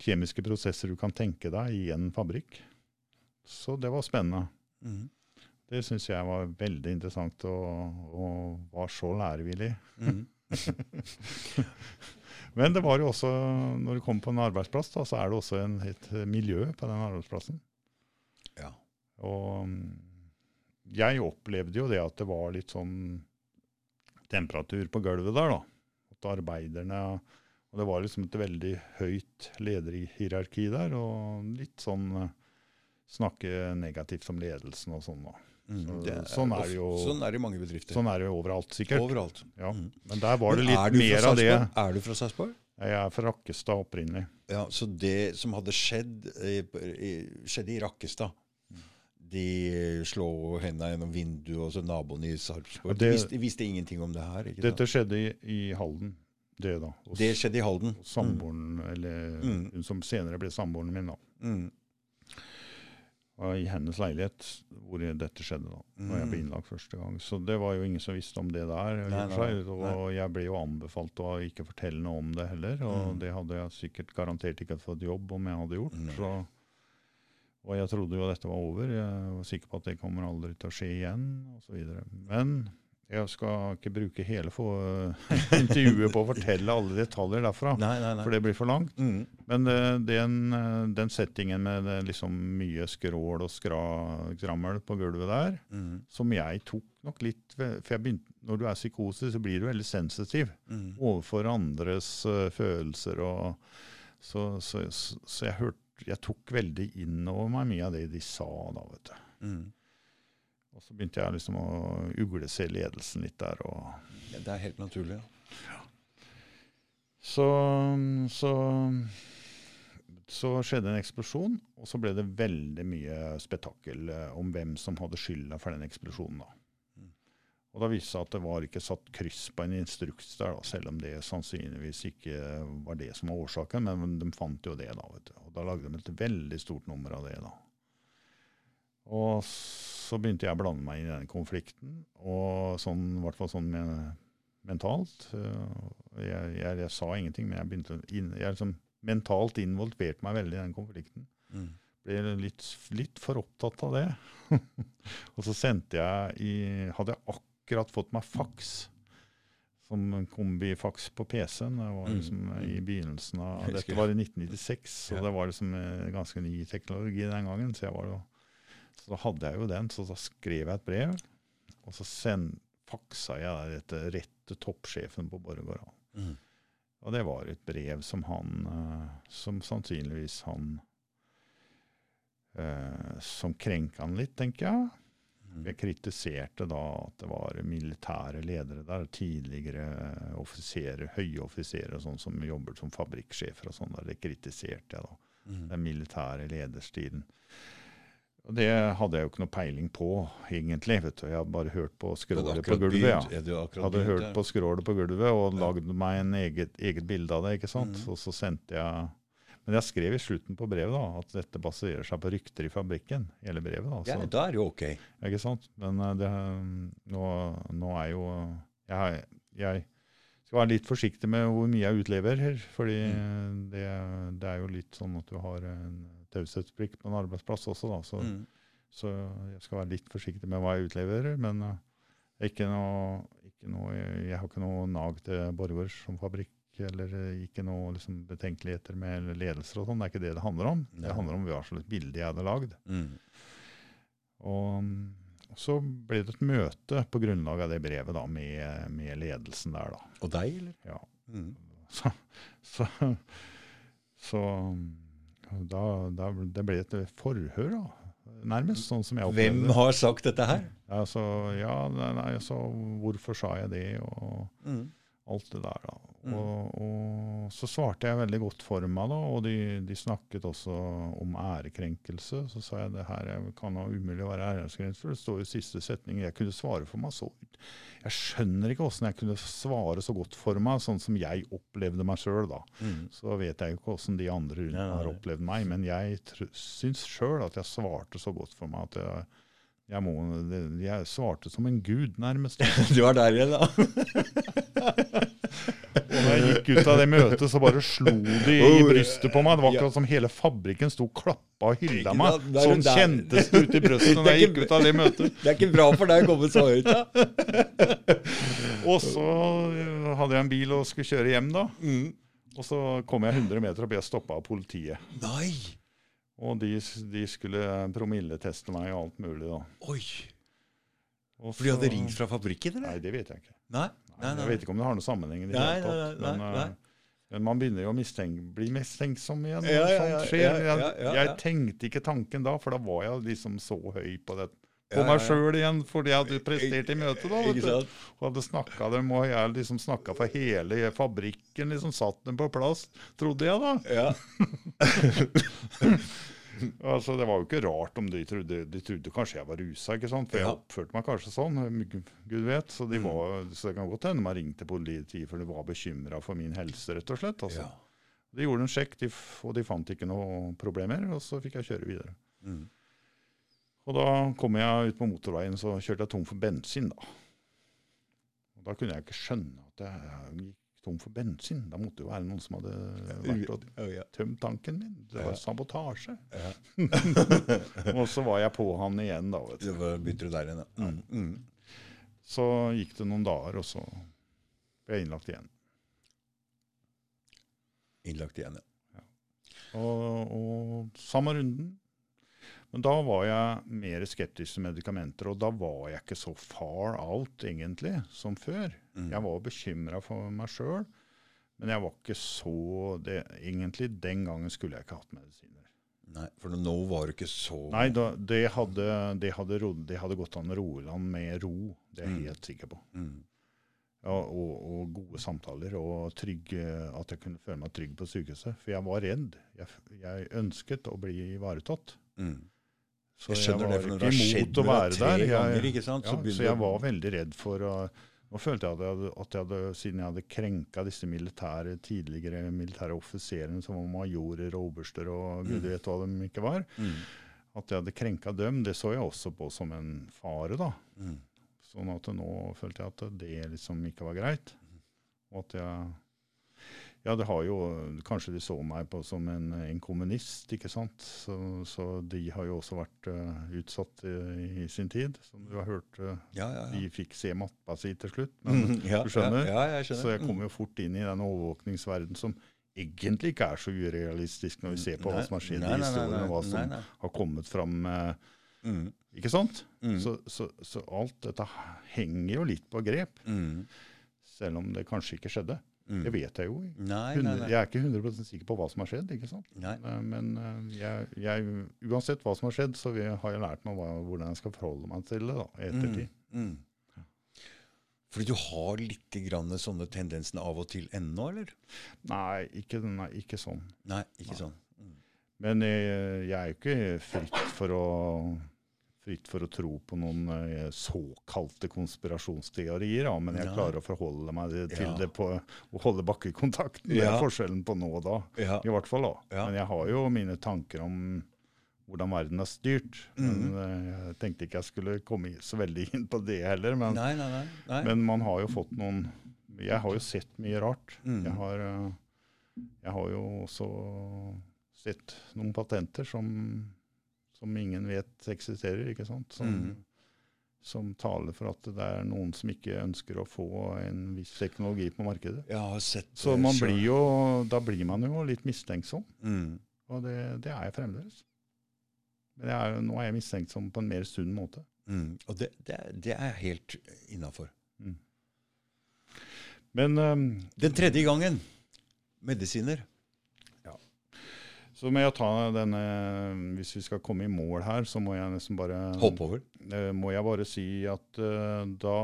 kjemiske prosesser du kan tenke deg i en fabrikk. Så det var spennende. Mm. Det syns jeg var veldig interessant og, og var så lærevillig. Mm. Men det var jo også, når du kommer på en arbeidsplass, da, så er det også en, et miljø på den arbeidsplassen. Ja. Og jeg opplevde jo det at det var litt sånn temperatur på gulvet der, da. At arbeiderne Og Og det var liksom et veldig høyt lederhierarki der, og litt sånn eh, snakke negativt om ledelsen og sånn. da. Mm. Så- sånn er det jo- Sånn er det i mange bedrifter. Sånn er det jo overalt, sikkert. Overalt. Ja. Mm. Men der var det litt er mer av det. Er du fra Sarpsborg? Jeg er fra Rakkestad opprinnelig. Ja, så det som hadde skjedd, eh, skjedde i Rakkestad De slår hendene gjennom vinduet, og så naboen i Sarpsborg Ja, visste, visste ingenting om det her. Dette da? skjedde i, i Halden, det da. Og, Det skjedde i Halden. Samboeren, mm. eller Mm. hun som senere ble samboeren min, da. Mm. Og I hennes leilighet hvor dette skjedde, da. Når jeg ble Mm. innlagt første gang. Så det var jo ingen som visste om det der. Nei, Nei, nei. Og jeg ble jo anbefalt å ikke fortelle noe om det heller. Og Mm. det hadde jeg sikkert garantert ikke fått jobb om jeg hadde gjort. Så, og jeg trodde jo dette var over. Jeg var sikker på at det kommer aldri til å skje igjen, osv. Men jeg skal ikke bruke hele for, intervjuet på å fortelle alle detaljer derfra. Nei, nei, nei. For det blir for langt. Mm. Men eh, den, eh, den settingen med det liksom mye skrål og skra, skrammel på gulvet der, Mm. som jeg tok nok litt For jeg begynte, når du er psykose, så blir du veldig sensitiv Mm. overfor andres uh, følelser. og Så, så, så, så jeg, hørte, jeg tok veldig inn over meg mye av det de sa da, vet du. Og så begynte jeg liksom å uglese ledelsen litt der. Ja, det er helt naturlig. Ja. Så, så, så skjedde en eksplosjon, og så ble det veldig mye spetakkel eh, om hvem som hadde skylda for den eksplosjonen. da. Mm. Og da viste det seg at det var ikke satt kryss på en instruks der, da, selv om det sannsynligvis ikke var det som var årsaken, men de fant jo det. da, vet du. Og da lagde de et veldig stort nummer av det. da. Og så begynte jeg å blande meg inn i den konflikten, og sånn, i hvert fall sånn med, mentalt. øh, Jeg, jeg, jeg sa ingenting, men jeg begynte inn, jeg liksom mentalt involverte meg veldig i den konflikten. Mm. Ble litt, litt for opptatt av det. og så sendte jeg i Hadde jeg akkurat fått meg faks. Som en kombifaks på PC-en. Det var Mm, liksom mm. i begynnelsen av Dette var i 1996, så Ja. det var liksom eh, ganske ny teknologi den gangen. Så, jeg var jo, så hadde jeg jo den, så da skrev jeg et brev. Og så send, faksa jeg dette rett til toppsjefen på Borregaard. Mm. Og det var et brev som han eh, Som sannsynligvis han eh, Som krenka han litt, tenker jeg. Mm. Jeg kritiserte da at det var militære ledere der, tidligere offiserer, høye offiserer og sånn som jobbet som fabrikksjefer og sånn. der. Det kritiserte jeg da. Mm. Den militære lederstilen. Det hadde jeg jo ikke noe peiling på, egentlig. vet du. Jeg hadde bare hørt på skrålet på gulvet. ja. hadde hørt ja. på skrålet på gulvet og Ja. lagd meg en eget, eget bilde av det. ikke sant? Mm. Og så sendte jeg Men jeg skrev i slutten på brevet da, at dette baserer seg på rykter i fabrikken. hele brevet da. Ja, Så, da er jo ok. ikke sant? Men eh, det, nå, nå er jo jeg, jeg skal være litt forsiktig med hvor mye jeg utlever her, fordi det, det er jo litt sånn at du har en taushetsplikt på en arbeidsplass også. da, så Mm. så jeg skal være litt forsiktig med hva jeg utleverer. Men uh, ikke noe, ikke noe, jeg, har ikke noe nag til Borregaard som fabrikk, eller uh, ikke noe liksom, betenkeligheter med ledelser og sånn. Det er ikke det det handler om. Det handler om hva slags bilde jeg hadde lagd. Mm. Og um, så ble det et møte på grunnlag av det brevet da, med, med ledelsen der. da. Og deg, eller? Ja. Mm. Så, så, så um, da, da, det ble et forhør, da. Nærmest, sånn som jeg opplevde Hvem har sagt dette her? Altså, ja, nei, altså, hvorfor sa jeg det, og Mm. alt det der. da. Mm. Og, og så svarte jeg veldig godt for meg, da, og de, de snakket også om ærekrenkelse. Så sa jeg det her kan da umulig være ærekrenkelse, for det står i siste setning. Jeg kunne svare for meg så Jeg skjønner ikke åssen jeg kunne svare så godt for meg, sånn som jeg opplevde meg sjøl, da. Mm. Så vet jeg jo ikke åssen de andre rundt meg har opplevd meg, men jeg syns sjøl at jeg svarte så godt for meg at jeg, jeg, må, jeg svarte som en gud, nærmest. Du var der igjen, da. Og når jeg gikk ut av det møtet, så bare slo de i Oh, brystet på meg. Det var akkurat som hele fabrikken sto og klappa og hylla meg. Sånn kjentes det ut i brystet når jeg gikk ut av det møtet. Det er ikke bra for deg å komme så høyt, da. Og så øh, hadde jeg en bil og skulle kjøre hjem, da. Mm. Og så kom jeg 100 meter og ble stoppa av politiet. Nei! Og de, de skulle promilleteste meg og alt mulig, da. Oi. Og For de hadde ringt fra fabrikken, eller? Nei, det vet jeg ikke. Nei? Nei, Jeg vet ikke om det har noen sammenheng. i det hele tatt, nei, men, nei, øh, Men man begynner jo å mistenke, bli mistenksom igjen. når Ja, sånt skjer. jeg, jeg tenkte ikke tanken da, for da var jeg liksom så høy på det. På meg sjøl igjen, fordi jeg hadde prestert i møtet. da, vet du. Og hadde snakka dem, og jeg liksom snakka for hele fabrikken. liksom Satt dem på plass, trodde jeg da. Ja. Altså, Det var jo ikke rart om de trodde, de trodde kanskje jeg var rusa, ikke sant? for jeg oppførte meg kanskje sånn. Gud vet. Så, de Mm. var, så det kan godt hende de ringte ringt politiet for de var bekymra for min helse, rett og slett. altså. ja. De gjorde en sjekk, de, og de fant ikke noe problemer, og så fikk jeg kjøre videre. Mm. Og da kom jeg ut på motorveien, så kjørte jeg tom for bensin, da. Og da kunne jeg ikke skjønne at jeg gikk tom for bensin. Da måtte det jo være noen som hadde vært og Ja, ja. tømt tanken min. Det var sabotasje. Ja. Og så var jeg på han igjen, da. vet du. Det begynte du der igjen, ja. Mm. Mm. Så gikk det noen dager, og så ble jeg innlagt igjen. Innlagt igjen, ja. Og, og samme runden. Men da var jeg mer skeptisk til medikamenter, og da var jeg ikke så far out egentlig som før. Mm. Jeg var bekymra for meg sjøl, men jeg var ikke så det, Egentlig den gangen skulle jeg ikke hatt medisiner. Nei, for nå var du ikke så Nei, da, det, hadde, det, hadde ro, det hadde gått an å roe land med ro, det er jeg Mm. helt sikker på. mm. Ja, og, og gode samtaler, og trygg, at jeg kunne føle meg trygg på sykehuset. For jeg var redd. Jeg, jeg ønsket å bli ivaretatt. Mm. Så Jeg når det ikke imot å være der. ganger, Jeg, sant, ja, så så, jeg var veldig redd for å Nå følte jeg at jeg hadde, at jeg hadde siden jeg hadde krenka disse militære, tidligere militære offiserene som var majorer og oberster og gud Mm. vet hva de ikke var, Mm. at jeg hadde krenka dem, det så jeg også på som en fare. da. Mm. Sånn at nå følte jeg at det liksom ikke var greit. Og at jeg Ja, det har jo Kanskje de så meg på som en, en kommunist, ikke sant. Så, så de har jo også vært uh, utsatt eh, i sin tid, som du har hørt. Uh, Ja, ja, ja. de fikk se mappa si til slutt. Men, Mm, du skjønner? Ja, ja, jeg skjønner. Så jeg kom jo fort inn i den overvåkningsverden som egentlig ikke er så urealistisk når vi ser på hva som har skjedd Nei, i nei, nei, historien, og hva nei, som nei. har kommet fram. eh, Mm, Ikke sant? mm, Så, så, så alt dette henger jo litt på grep, mm, selv om det kanskje ikke skjedde. Mm. Det vet jeg jo. Nei, nei, nei. Jeg er ikke 100 sikker på hva som har skjedd. ikke sant? nei. Eh, Men eh, jeg, jeg, uansett hva som har skjedd, så vi, har jeg lært meg hva, hvordan jeg skal forholde meg til det da, i ettertid. Mm, mm. Fordi du har litt grann sånne tendensene av og til ennå, eller? Nei, ikke, nei, ikke sånn. Nei, ikke sånn. Mm. Men jeg, jeg er jo ikke fritt for å fritt for å tro på noen eh, såkalte konspirasjonsteorier, ja, men jeg klarer å forholde meg til Ja. det på å holde bakkekontakten. Det Ja. er forskjellen på nå og da, i hvert fall. da. Men jeg har jo mine tanker om hvordan verden er styrt. Men eh, jeg tenkte ikke jeg skulle komme så veldig inn på det heller. Men, Nei, nei, nei. nei. men man har jo fått noen Jeg har jo sett mye rart. Mm. Jeg, har, eh, jeg har jo også sett noen patenter som, som ingen vet eksisterer, ikke sant? Som, mm. som taler for at det er noen som ikke ønsker å få en viss teknologi på markedet. Jeg har sett Så man blir jo, da blir man jo litt mistenksom, mm. og det, det er jeg fremdeles. Men jeg er, nå er jeg mistenksom på en mer sunn måte. Mm. Og det, det, det er helt innafor. Men um, Den tredje gangen medisiner. Så må jeg ta denne Hvis vi skal komme i mål her, så må jeg nesten bare Hoppe over. eh, må jeg bare si at uh, da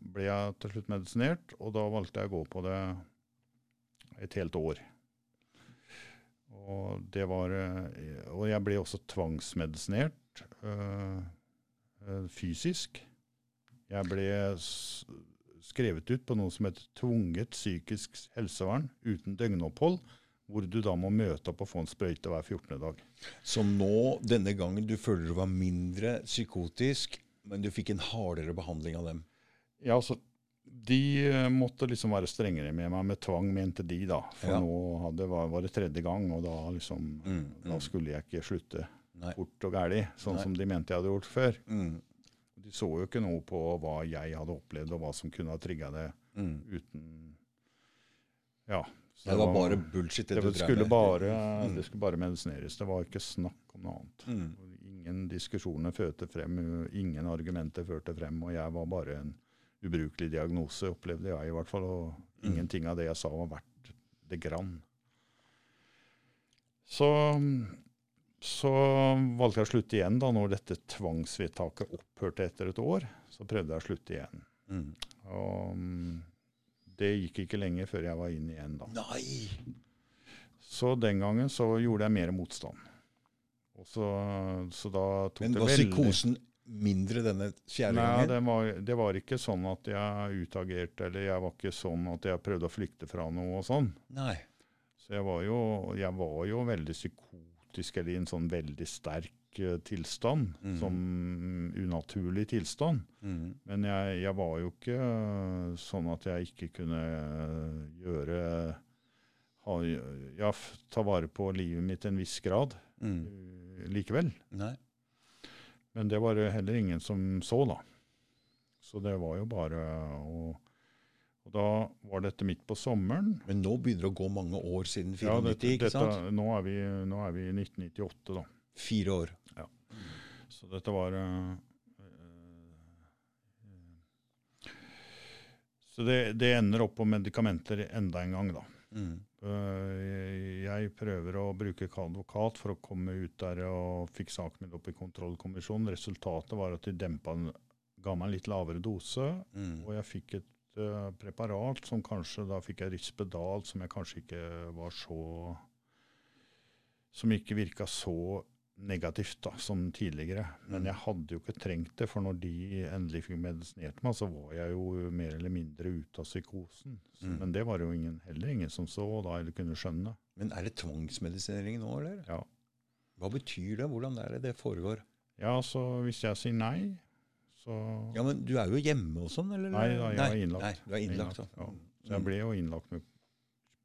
ble jeg til slutt medisinert, og da valgte jeg å gå på det et helt år. Og det var eh, Og jeg ble også tvangsmedisinert eh, eh, fysisk. Jeg ble skrevet ut på noe som heter tvunget psykisk helsevern uten døgnopphold, hvor du da må møte opp og få en sprøyte hver 14. dag. Så nå, denne gangen, du føler du var mindre psykotisk, men du fikk en hardere behandling av dem. Ja, altså, De eh, måtte liksom være strengere med meg, med tvang, mente de, da. For Ja. nå hadde, var, var det tredje gang, og da liksom Mm, Da mm. skulle jeg ikke slutte Nei. fort og gæli, sånn Nei. som de mente jeg hadde gjort før. Mm, De så jo ikke noe på hva jeg hadde opplevd, og hva som kunne ha trigga det mm. uten Ja. Så Det var bare bullshit. Det, det, skulle bare, Mm. det skulle bare medisineres. Det var ikke snakk om noe annet. Mm. Ingen diskusjoner førte frem, ingen argumenter førte frem, og jeg var bare en ubrukelig diagnose, opplevde jeg i hvert fall. Og Mm. ingenting av det jeg sa var verdt det grann. Så, så valgte jeg å slutte igjen da når dette tvangsvedtaket opphørte etter et år. Så prøvde jeg å slutte igjen. Mm. Og det gikk ikke lenge før jeg var inn igjen da. Nei! Så den gangen så gjorde jeg mer motstand. Og så, så da tok Men det var psykosen mindre denne fjerde Nei, gangen? det var, det var ikke sånn at jeg utagerte, eller jeg var ikke sånn at jeg prøvde å flykte fra noe og sånn. Nei. Så jeg var jo, jeg var jo veldig psykotisk, eller i en sånn veldig sterk tilstand. mm. Som unaturlig tilstand. Mm. Men jeg, jeg var jo ikke øh, sånn at jeg ikke kunne øh, gjøre ha, ja, Ta vare på livet mitt en viss grad Mm. øh, likevel. Nei. Men det var det heller ingen som så, da. Så det var jo bare å Og da var dette midt på sommeren. Men nå begynner det å gå mange år siden 94, Ja, dette, ikke dette, sant? nå, er vi, nå er vi i 1998, da. Fire år. Så dette var uh, Så det, det ender opp på medikamenter enda en gang, da. Mm. Uh, Jeg prøver å bruke advokat for å komme ut der og fikk saken min opp i kontrollkommisjonen. Resultatet var at de dempa ga meg en litt lavere dose, Mm. og jeg fikk et uh, preparat som kanskje Da fikk jeg Rispedal, som jeg kanskje ikke var så Som ikke virka så negativt da, som tidligere. Men Mm. jeg hadde jo ikke trengt det, for når de endelig fikk medisinert meg, så var jeg jo mer eller mindre ute av psykosen. Så, Mm. Men det var jo ingen, heller ingen som så da, eller kunne skjønne. Men er det tvangsmedisinering nå, eller? Ja. Hva betyr det? Hvordan er det det foregår? Ja, så hvis jeg sier nei, så Ja, men du er jo hjemme og sånn, eller? Nei da, jeg er innlagt. Nei, du er innlagt, Innlagt, da. ja. Så jeg ble jo innlagt med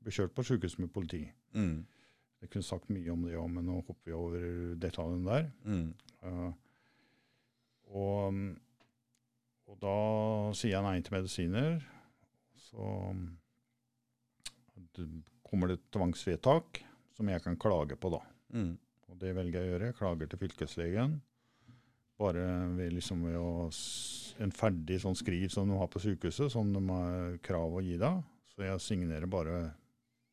kjørt på sykehus med politi. Mm. Jeg kunne sagt mye om det òg, men nå hopper vi over detaljene der. Mm. Uh, og, mm, og da sier jeg nei til medisiner. Så mm, kommer det et tvangsvedtak som jeg kan klage på, da. Mm. Og det velger jeg å gjøre. Jeg klager til fylkeslegen. Bare ved, liksom ved å En ferdig sånn skriv som de har på sykehuset, som de har krav å gi deg. Så jeg signerer bare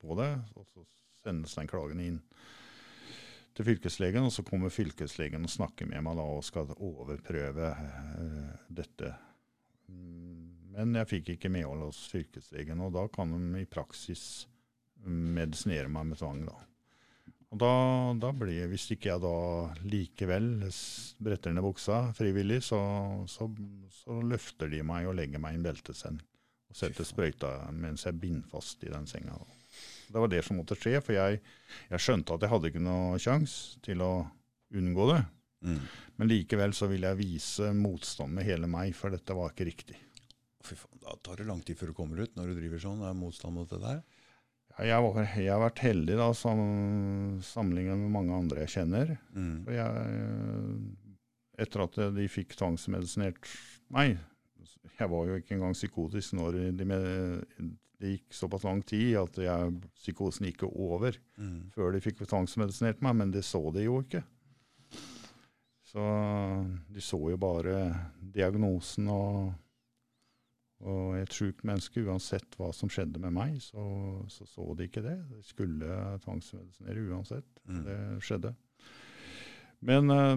på det, og så sendes den klagen inn til fylkeslegen. Og så kommer fylkeslegen og snakker med meg da og skal overprøve eh, dette. Men jeg fikk ikke medhold hos fylkeslegen, og da kan de i praksis medisinere meg med tvang. da. Og da, da blir, Hvis ikke jeg da likevel bretter ned buksa frivillig, så, så, så løfter de meg og legger meg i en belteseng. Og setter sprøyta mens jeg binder fast i den senga. da. Det var det som måtte skje, for jeg, jeg skjønte at jeg hadde ikke noe sjanse til å unngå det. Mm. Men likevel så ville jeg vise motstand med hele meg, for dette var ikke riktig. Fy faen, da tar det lang tid før du kommer ut når du driver sånn. Er motstand mot det der? Ja, Jeg, var, jeg har vært heldig da, sam, sammenlignet med mange andre jeg kjenner. Mm. Jeg, etter at de fikk tvangsmedisinert meg Jeg var jo ikke engang psykotisk når de det gikk såpass lang tid at jeg, psykosen gikk over Mm. før de fikk tvangsmedisinert meg, men det så de jo ikke. Så de så jo bare diagnosen og, og et sjukt menneske. Uansett hva som skjedde med meg, så så, så de ikke det. De skulle tvangsmedisinere uansett. Mm. Det skjedde. Men eh,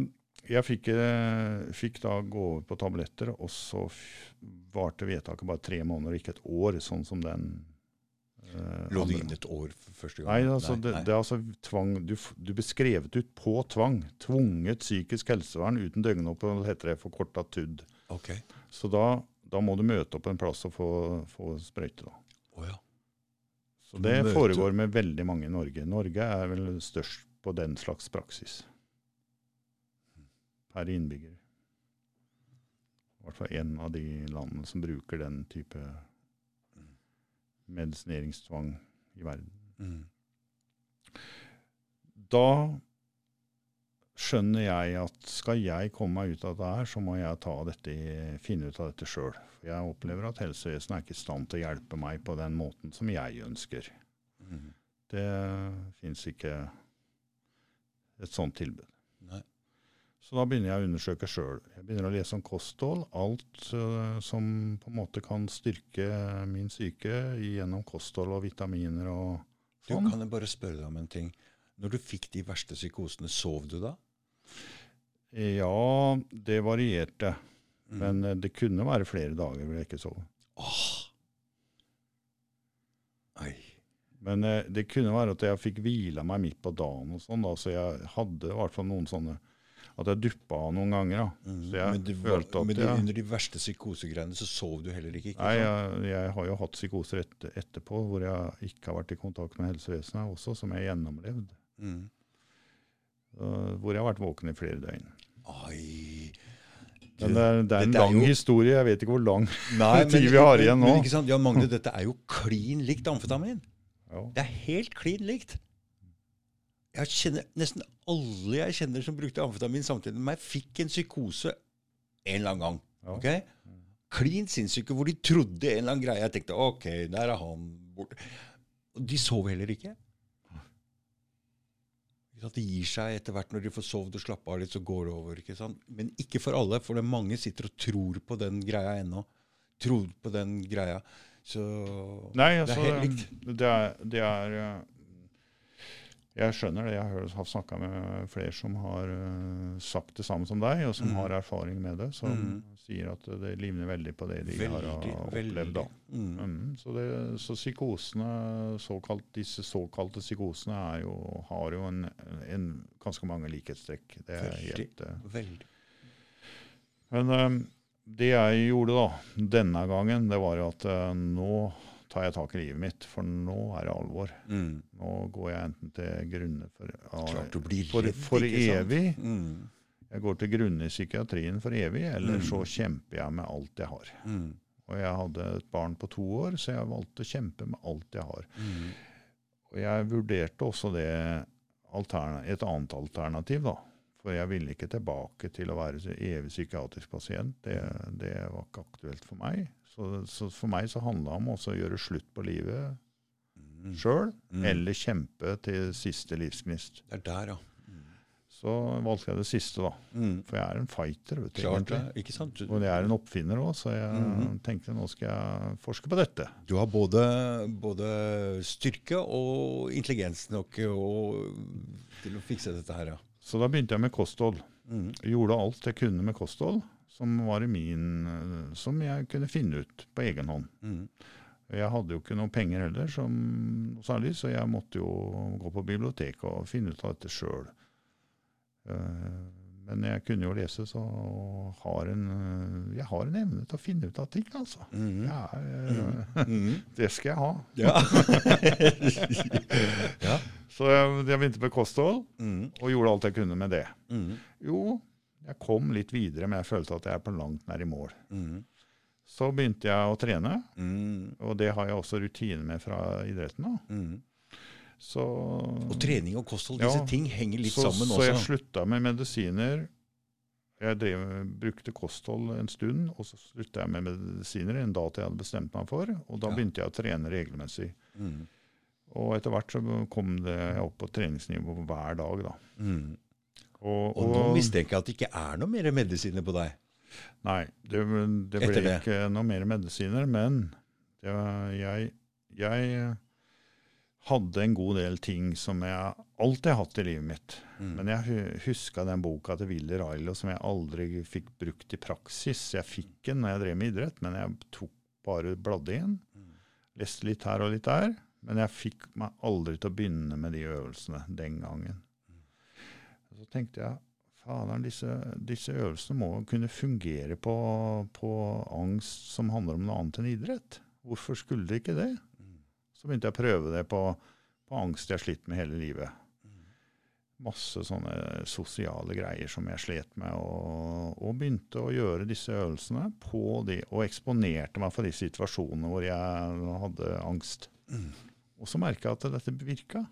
jeg fikk, eh, fikk da gå over på tabletter, og så varte vedtaket bare tre måneder, ikke et år, sånn som den eh, Lå du inne et år første gang? Nei, altså, det, nei. det er altså tvang Du, du ble skrevet ut på tvang. Tvunget psykisk helsevern uten døgnopphold, heter det forkorta TUD. Okay. Så da, da må du møte opp en plass og få, få sprøyte. da. Oh, ja. Så det foregår med veldig mange i Norge. Norge er vel størst på den slags praksis. Per innbygger. I hvert fall en av de landene som bruker den type medisineringstvang i verden. Mm. da skjønner jeg at skal jeg komme meg ut av dette her, så må jeg ta dette, finne ut av dette sjøl. Jeg opplever at helsevesenet er ikke i stand til å hjelpe meg på den måten som jeg ønsker. Mm. Det fins ikke et sånt tilbud. Så da begynner jeg å undersøke sjøl. Jeg begynner å lese om kosthold. Alt uh, som på en måte kan styrke min syke gjennom kosthold og vitaminer og Du, Sånn. kan jeg bare spørre deg om en ting? Når du fikk de verste psykosene, sov du da? Ja, det varierte. Mm. Men uh, det kunne være flere dager hvor jeg ikke sov. Nei. Men uh, det kunne være at jeg fikk hvila meg midt på dagen, og sånn da, så jeg hadde i hvert fall noen sånne At jeg duppa av noen ganger. da. Mm. Så jeg men var- følte at men det, jeg- under de verste psykosegreiene så sov du heller ikke? ikke Nei, jeg, jeg har jo hatt psykoser et, etterpå hvor jeg ikke har vært i kontakt med helsevesenet også, som jeg gjennomlevde. Mm. Uh, hvor jeg har vært våken i flere døgn. Ai. Det, det er, det er en lang lang jo- historie. Jeg vet ikke hvor lang. Nei, tid vi har igjen nå. Men, ikke sant? Ja, Magne, dette er jo klin likt amfetamin. Ja. Det er helt klin likt. Jeg kjenner Nesten alle jeg kjenner som brukte amfetamin samtidig med meg, fikk en psykose en eller annen gang. Ja. Okay? Klin sinnssyke, hvor de trodde en eller annen greie. Jeg tenkte OK, der er han borte. De sov heller ikke. Det gir seg etter hvert når de får sovet og slappa av litt, så går det over. ikke sant? Men ikke for alle, for det mange sitter og tror på den greia ennå. Tror på den greia. Så Nei, det altså, er helt likt. det er, det er uh, Jeg skjønner det. Jeg har, snakka med flere som har uh, sagt det samme som deg, og som mm. har erfaring med det, som mm. sier at det livner veldig på det de har uh, opplevd. Mm. Mm, så, det, så psykosene, såkalt, disse såkalte psykosene er jo, har jo en, en, ganske mange likhetstrekk. Det er Veldig. helt, uh, Veldig. men um, det jeg gjorde da, denne gangen, det var jo at uh, nå tar jeg tak i livet mitt, for nå er det alvor. Mm. Nå går jeg enten til grunne for, Klart du for, for evig. Mm. Jeg går til grunne i psykiatrien for evig, eller Mm. så kjemper jeg med alt jeg har. Mm. Og jeg hadde et barn på to år, så jeg valgte å kjempe med alt jeg har. Mm. Og jeg vurderte også det et annet alternativ, da. For jeg ville ikke tilbake til å være evig psykiatrisk pasient. Det, det var ikke aktuelt for meg. Så, så for meg så handla det om også å gjøre slutt på livet Mm. sjøl, Mm. eller kjempe til siste livsgnist. Det er der, ja. Så valgte jeg det siste, da. Mm. For jeg er en fighter, vet du. Klart egentlig. Ikke sant? Og jeg er en oppfinner òg, så jeg Mhm. tenkte nå skal jeg forske på dette. du har både, både styrke og intelligens nok og, til å fikse dette her, ja. Så da begynte jeg med kosthold. Mm. Gjorde alt jeg kunne med kosthold, som var i min eh, Som jeg kunne finne ut på egen hånd. Mm. Jeg hadde jo ikke noe penger heller, som noe særlig, så jeg måtte jo gå på biblioteket og finne ut av dette sjøl. Men jeg kunne jo lese, så har en, eh, jeg har en evne til å finne ut av ting, altså. Mm. Jeg er, eh, Mm. Det skal jeg ha. Ja. ja. Så jeg, jeg begynte med kosthold, Mm. og gjorde alt jeg kunne med det. Mm. Jo, jeg kom litt videre, men jeg følte at jeg er på langt nær i mål. Mm. Så begynte jeg å trene, Mm. og det har jeg også rutine med fra idretten. da. Mm. Så, Og trening og kosthold, Ja. disse ting henger litt så, sammen så jeg også. slutta med medisiner. Jeg drev, brukte kosthold en stund, og så slutta jeg med medisiner en dato jeg hadde bestemt meg for. Og da Ja. begynte jeg å trene regelmessig. Mm. Og etter hvert så kom det opp på treningsnivå hver dag. da. Mm. Og, Og nå mistenker jeg at det ikke er noe mer medisiner på deg. Nei, det, det ble det. ikke noe mer medisiner, men det var, jeg, jeg hadde en god del ting som jeg alltid har hatt i livet mitt. Mm. Men jeg hu- huska den boka til Willy Railo som jeg aldri fikk brukt i praksis. Jeg fikk den når jeg drev med idrett, men jeg tok bare bladde i den. Mm. Leste litt her og litt der. Men jeg fikk meg aldri til å begynne med de øvelsene den gangen. Så tenkte jeg Faderen, disse, disse øvelsene må kunne fungere på, på angst som handler om noe annet enn idrett. Hvorfor skulle det ikke det? Mm. Så begynte jeg å prøve det på, på angst jeg har slitt med hele livet. Masse sånne sosiale greier som jeg slet med, og, og begynte å gjøre disse øvelsene på de, og eksponerte meg for de situasjonene hvor jeg hadde angst. Mm. Og så merka jeg at dette virka.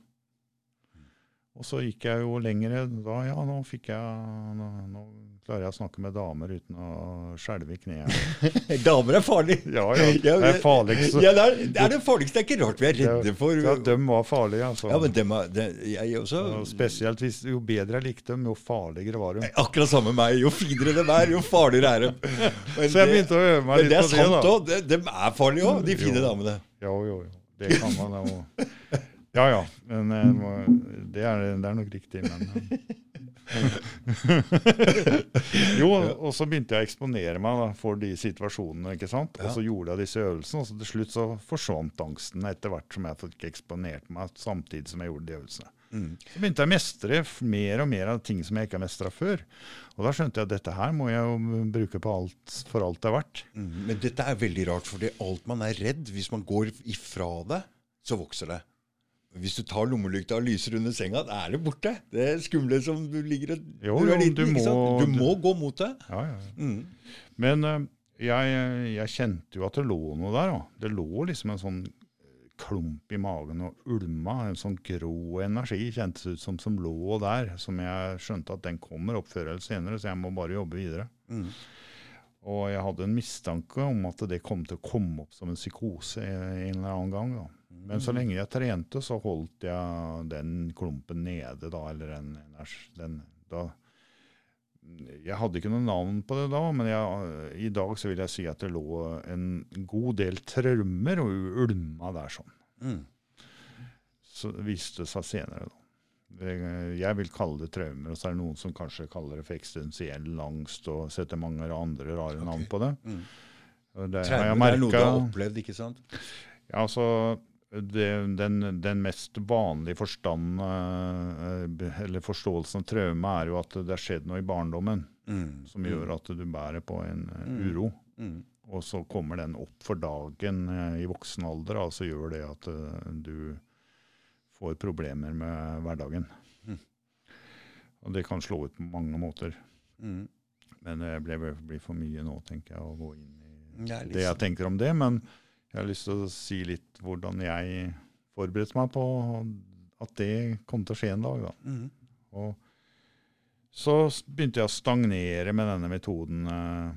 Og så gikk jeg jo lengre. Da, ja, nå fikk jeg Nå, nå klarer jeg å snakke med damer uten å skjelve i kneet. Damer er farlig! Ja, ja. Det er farligst. Ja, det, er, det er det farligste. Det er ikke rart vi er redde for Ja, de var farlige, altså. Ja, men dem er, det, jeg også Ja, spesielt hvis, jo bedre jeg likte dem, jo farligere var de. Akkurat samme med meg. Jo finere de er, jo farligere er de. Så jeg begynte å øve meg litt på det Men det det. sant da. òg. De, de er farlige òg, de fine Jo. damene. Jo, jo, jo. Det kan man jo. Ja ja, men eh, må- det er, det er nok riktig. Men, eh. jo, og så begynte jeg å eksponere meg da, for de situasjonene. ikke sant? Og så gjorde jeg disse øvelsene, og så til slutt så forsvant angsten etter hvert som jeg fikk eksponert meg samtidig som jeg gjorde de øvelsene. Mm. Så begynte jeg å mestre mer og mer av ting som jeg ikke har mestra før. Og da skjønte jeg at dette her må jeg jo bruke på alt, for alt det er verdt. Mm. Men dette er veldig rart, for alt man er redd, hvis man går ifra det, så vokser det. Hvis du tar lommelykta og lyser under senga, da er det borte. Det er skumle som du ligger og Jo, du jo, liten, du må- Du må gå mot det. Ja, ja. ja. Mm. Men uh, jeg, jeg kjente jo at det lå noe der. Da. Det lå liksom en sånn klump i magen og ulma. En sånn grå energi kjentes ut som, som lå der. Som jeg skjønte at den kommer opp før eller senere, så jeg må bare jobbe videre. Mm. Og jeg hadde en mistanke om at det kom til å komme opp som en psykose en eller annen gang. da. Men så lenge jeg trente, så holdt jeg den klumpen nede, da. Eller den, den da, Jeg hadde ikke noe navn på det da, men jeg, i dag så vil jeg si at det lå en god del traumer og ulma der sånn. Mm. Så det viste seg senere, da. Jeg vil kalle det traumer, og så er det noen som kanskje kaller det for eksistensiell angst og setter mange andre rare okay. navn på det. Mm. Det Traumer er noe du har opplevd, ikke sant? Ja, altså det, den, den mest vanlige forstand, eh, eller forståelsen av traume er jo at det har skjedd noe i barndommen Mm. som gjør at du bærer på en eh, Mm. uro. Mm. Og så kommer den opp for dagen eh, i voksen alder, og så gjør det at eh, du får problemer med hverdagen. Mm. Og det kan slå ut på mange måter. Mm. Men det blir for mye nå, tenker jeg, å gå inn i Det liksom. det jeg sånn. tenker om det. Men jeg har lyst til å si litt hvordan jeg forberedte meg på at det kom til å skje en dag. da. Mm. Og så begynte jeg å stagnere med denne metoden eh,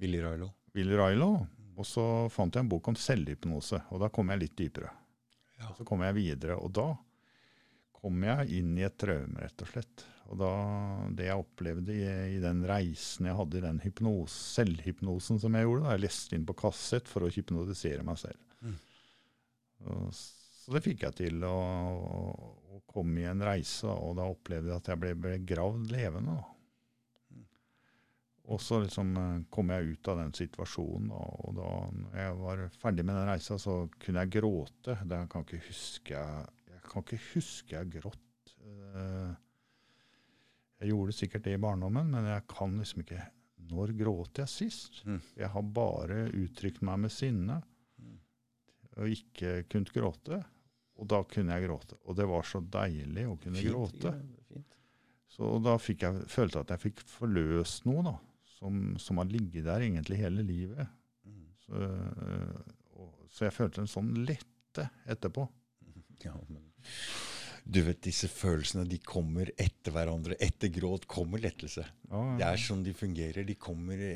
Willy Railo. Willy Railo. Og så fant jeg en bok om selvhypnose, og da kom jeg litt dypere. Ja. Så kom jeg videre, og da kom jeg inn i et traume, rett og slett. Og da, det jeg opplevde i, i den reisen jeg hadde i den hypnose, selvhypnosen som jeg gjorde, da jeg leste inn på kassett for å hypnotisere meg selv. Mm. Og, så det fikk jeg til, å å, å komme i en reise, og da opplevde jeg at jeg ble begravd levende. da. Og så liksom eh, kom jeg ut av den situasjonen, og da jeg var ferdig med den reisa, så kunne jeg gråte. Det kan ikke huske jeg, jeg kan ikke huske jeg gråt. Eh, Jeg gjorde sikkert det i barndommen, men jeg kan liksom ikke Når gråt jeg sist? Mm. Jeg har bare uttrykt meg med sinne Mm. og ikke kunnet gråte. Og da kunne jeg gråte. Og det var så deilig å kunne Fint, gråte. ja. Så da fikk jeg, følte jeg at jeg fikk forløst noe da, som, som har ligget der egentlig hele livet. Mm. Så, øh, og, så jeg følte en sånn lette etterpå. Ja, men du vet, disse følelsene de kommer etter hverandre. Etter gråt kommer lettelse. Ja, Det er sånn de fungerer. De kommer i,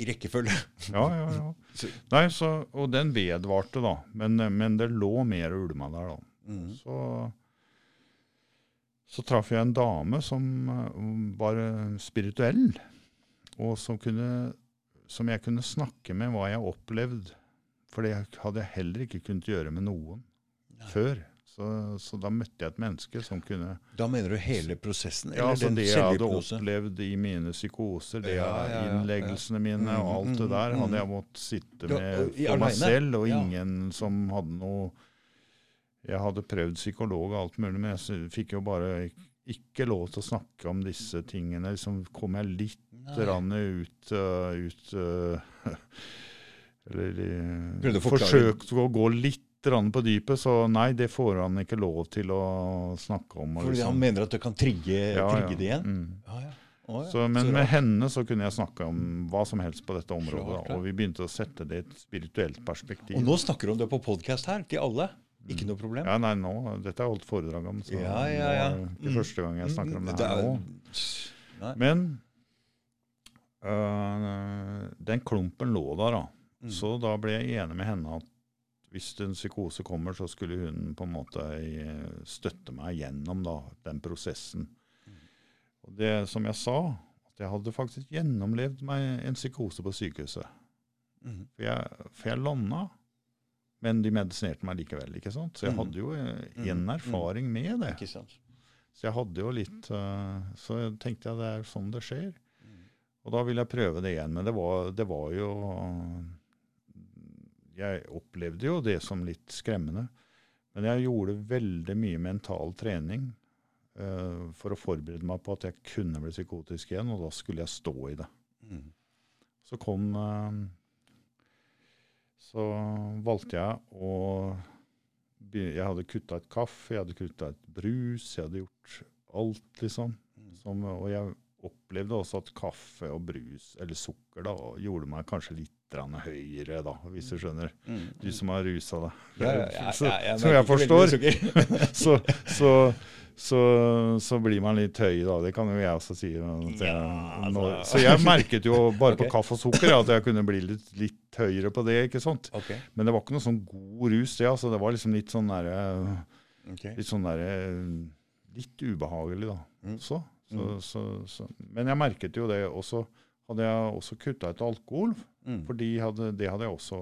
i rekkefølge. ja. ja, ja. Så- Nei, så, og den vedvarte, da. Men, men det lå mer og ulma der, da. Mm. Så, så traff jeg en dame som eh, var eh, spirituell, og som, kunne, som jeg kunne snakke med hva jeg opplevde. For det hadde jeg heller ikke kunnet gjøre med noen Nei. før. Så, så da møtte jeg et menneske som kunne Da mener du hele prosessen? Ja, altså den det jeg hadde opplevd i mine psykoser, det Ja, ja, ja, innleggelsene mine og Mm, alt det mm, der, mm. hadde jeg måttet sitte med for meg selv, og ingen som hadde noe Jeg hadde prøvd psykolog og alt mulig, men jeg fikk jo bare ikke lov til å snakke om disse tingene. Liksom kom jeg litt ut, uh, ut uh, Eller forklare- forsøkte å gå litt på dypet, så nei, det får han ikke lov til å snakke om. Fordi liksom- han mener at det kan trigge, Ja, trigge ja. det igjen? Mm. Ah, ja. Oh, ja. Så, men Så med henne så kunne jeg snakke om hva som helst på dette området. Og vi begynte å sette det i et spirituelt perspektiv. Og nå snakker du om det på podkast her, til alle. Ikke noe problem. Ja, nei, nå, Dette har jeg holdt foredrag om, så Ja, ja, ja. det er ikke Mm. første gang jeg snakker om det her er- nå. Nei. Men øh, den klumpen lå der, da. Mm. Så da ble jeg enig med henne at hvis en psykose kommer, så skulle hun på en måte eh, støtte meg gjennom da, den prosessen. Og det som jeg sa, at jeg hadde faktisk gjennomlevd meg en psykose på sykehuset. Mm. For jeg, for jeg landa Men de medisinerte meg likevel. ikke sant? Så jeg Mm. hadde jo eh, Mm. en erfaring med det. Ikke sant? Så jeg hadde jo litt eh, Så tenkte jeg det er sånn det skjer. Og da ville jeg prøve det igjen. Men det var, det var jo Jeg opplevde jo det som litt skremmende. Men jeg gjorde veldig mye mental trening uh, for å forberede meg på at jeg kunne bli psykotisk igjen, og da skulle jeg stå i det. Mm. Så kom uh, Så valgte jeg å Jeg hadde kutta et kaffe, jeg hadde kutta et brus, jeg hadde gjort alt, liksom. Mm. Som, og jeg opplevde også at kaffe og brus, eller sukker, da, gjorde meg kanskje litt høyere, da, hvis du skjønner. Mm. Du som har rusa deg. Ja, ja, ja, som jeg forstår, så, så, så, så blir man litt høy, da. Det kan jo jeg også si. Jeg, altså. så jeg merket jo bare på kaffe og sukker at jeg kunne bli litt, litt høyere på det. ikke sant? Men det var ikke noe sånn god rus, det. altså. Det var liksom litt sånn derre. Litt sånn derre Litt ubehagelig, da. Mm. Så, så, Mm. så, så. Men jeg merket jo det også. Hadde jeg også kutta ut alkohol, Mm. fordi det hadde jeg også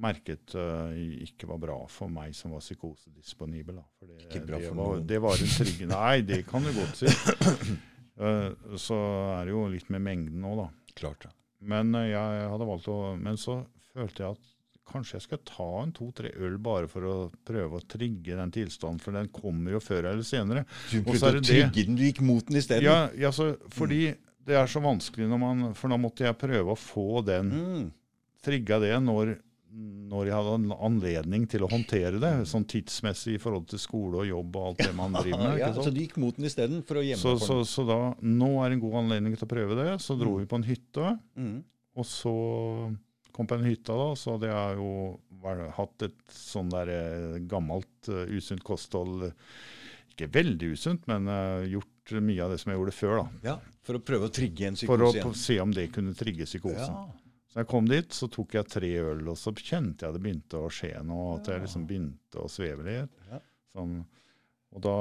merket uh, ikke var bra for meg som var psykosedisponibel. For det, Ikke bra det for var, noen. Det var en trygg Nei, det kan du godt si. Uh, så er det jo litt med mengden òg, da. Klart ja. Men uh, jeg hadde valgt å Men så følte jeg at kanskje jeg skal ta en to-tre øl bare for å prøve å trigge den tilstanden, for den kommer jo før eller senere. Du prøvde å trigge den, du gikk mot den isteden. Ja, ja, så, fordi det er så vanskelig når man For da måtte jeg prøve å få den Mm. trigga det når, når jeg hadde anledning til å håndtere det, sånn tidsmessig i forhold til skole og jobb og alt det man driver med. ja, så du gikk mot den isteden for å gjemme Så, deg så, for den? så da, nå er en god anledning til å prøve det. Så dro Mm. vi på en hytte, Mm. og så kom på en hytte da, så hadde jeg jo hatt et sånn der eh, gammelt eh, usunt kosthold. Ikke veldig usunt, men uh, gjort mye av det som jeg gjorde før. da. Ja, for å prøve å trigge en psykose igjen? For å se om det kunne trigge psykosen. Ja. Så jeg kom dit, så tok jeg tre øl, og så kjente jeg det begynte å skje noe. At jeg liksom begynte å sveve litt. Ja. Sånn. Og da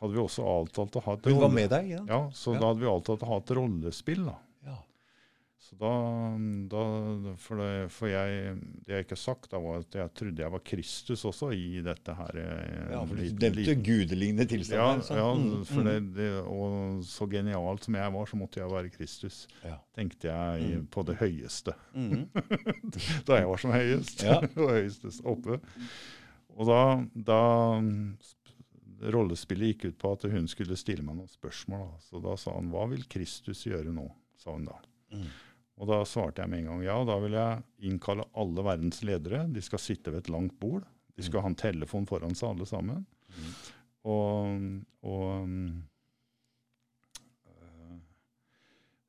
hadde vi også avtalt å ha et Hun var med deg? Ja. Ja, så Ja. da hadde vi avtalt å ha et rollespill. da. Så da, da for, det, for jeg, det jeg ikke har sagt, da var at jeg trodde jeg var Kristus også i dette her. eh, Ja, for du nevnte gudelignende tilstander. Ja, ja Mm, for mm. det, det, og så genialt som jeg var, så måtte jeg være Kristus. Ja. Tenkte jeg Mm. på det høyeste. Mm. da jeg var som høyest. Ja. og høyestest oppe. Og da, da Rollespillet gikk ut på at hun skulle stille meg noen spørsmål. Da. Så da sa han 'Hva vil Kristus gjøre nå?' sa hun da. Og da svarte jeg med en gang ja. og Da vil jeg innkalle alle verdens ledere. De skal sitte ved et langt bord. De skal ha en telefon foran seg, alle sammen. Mm. Og, og øh,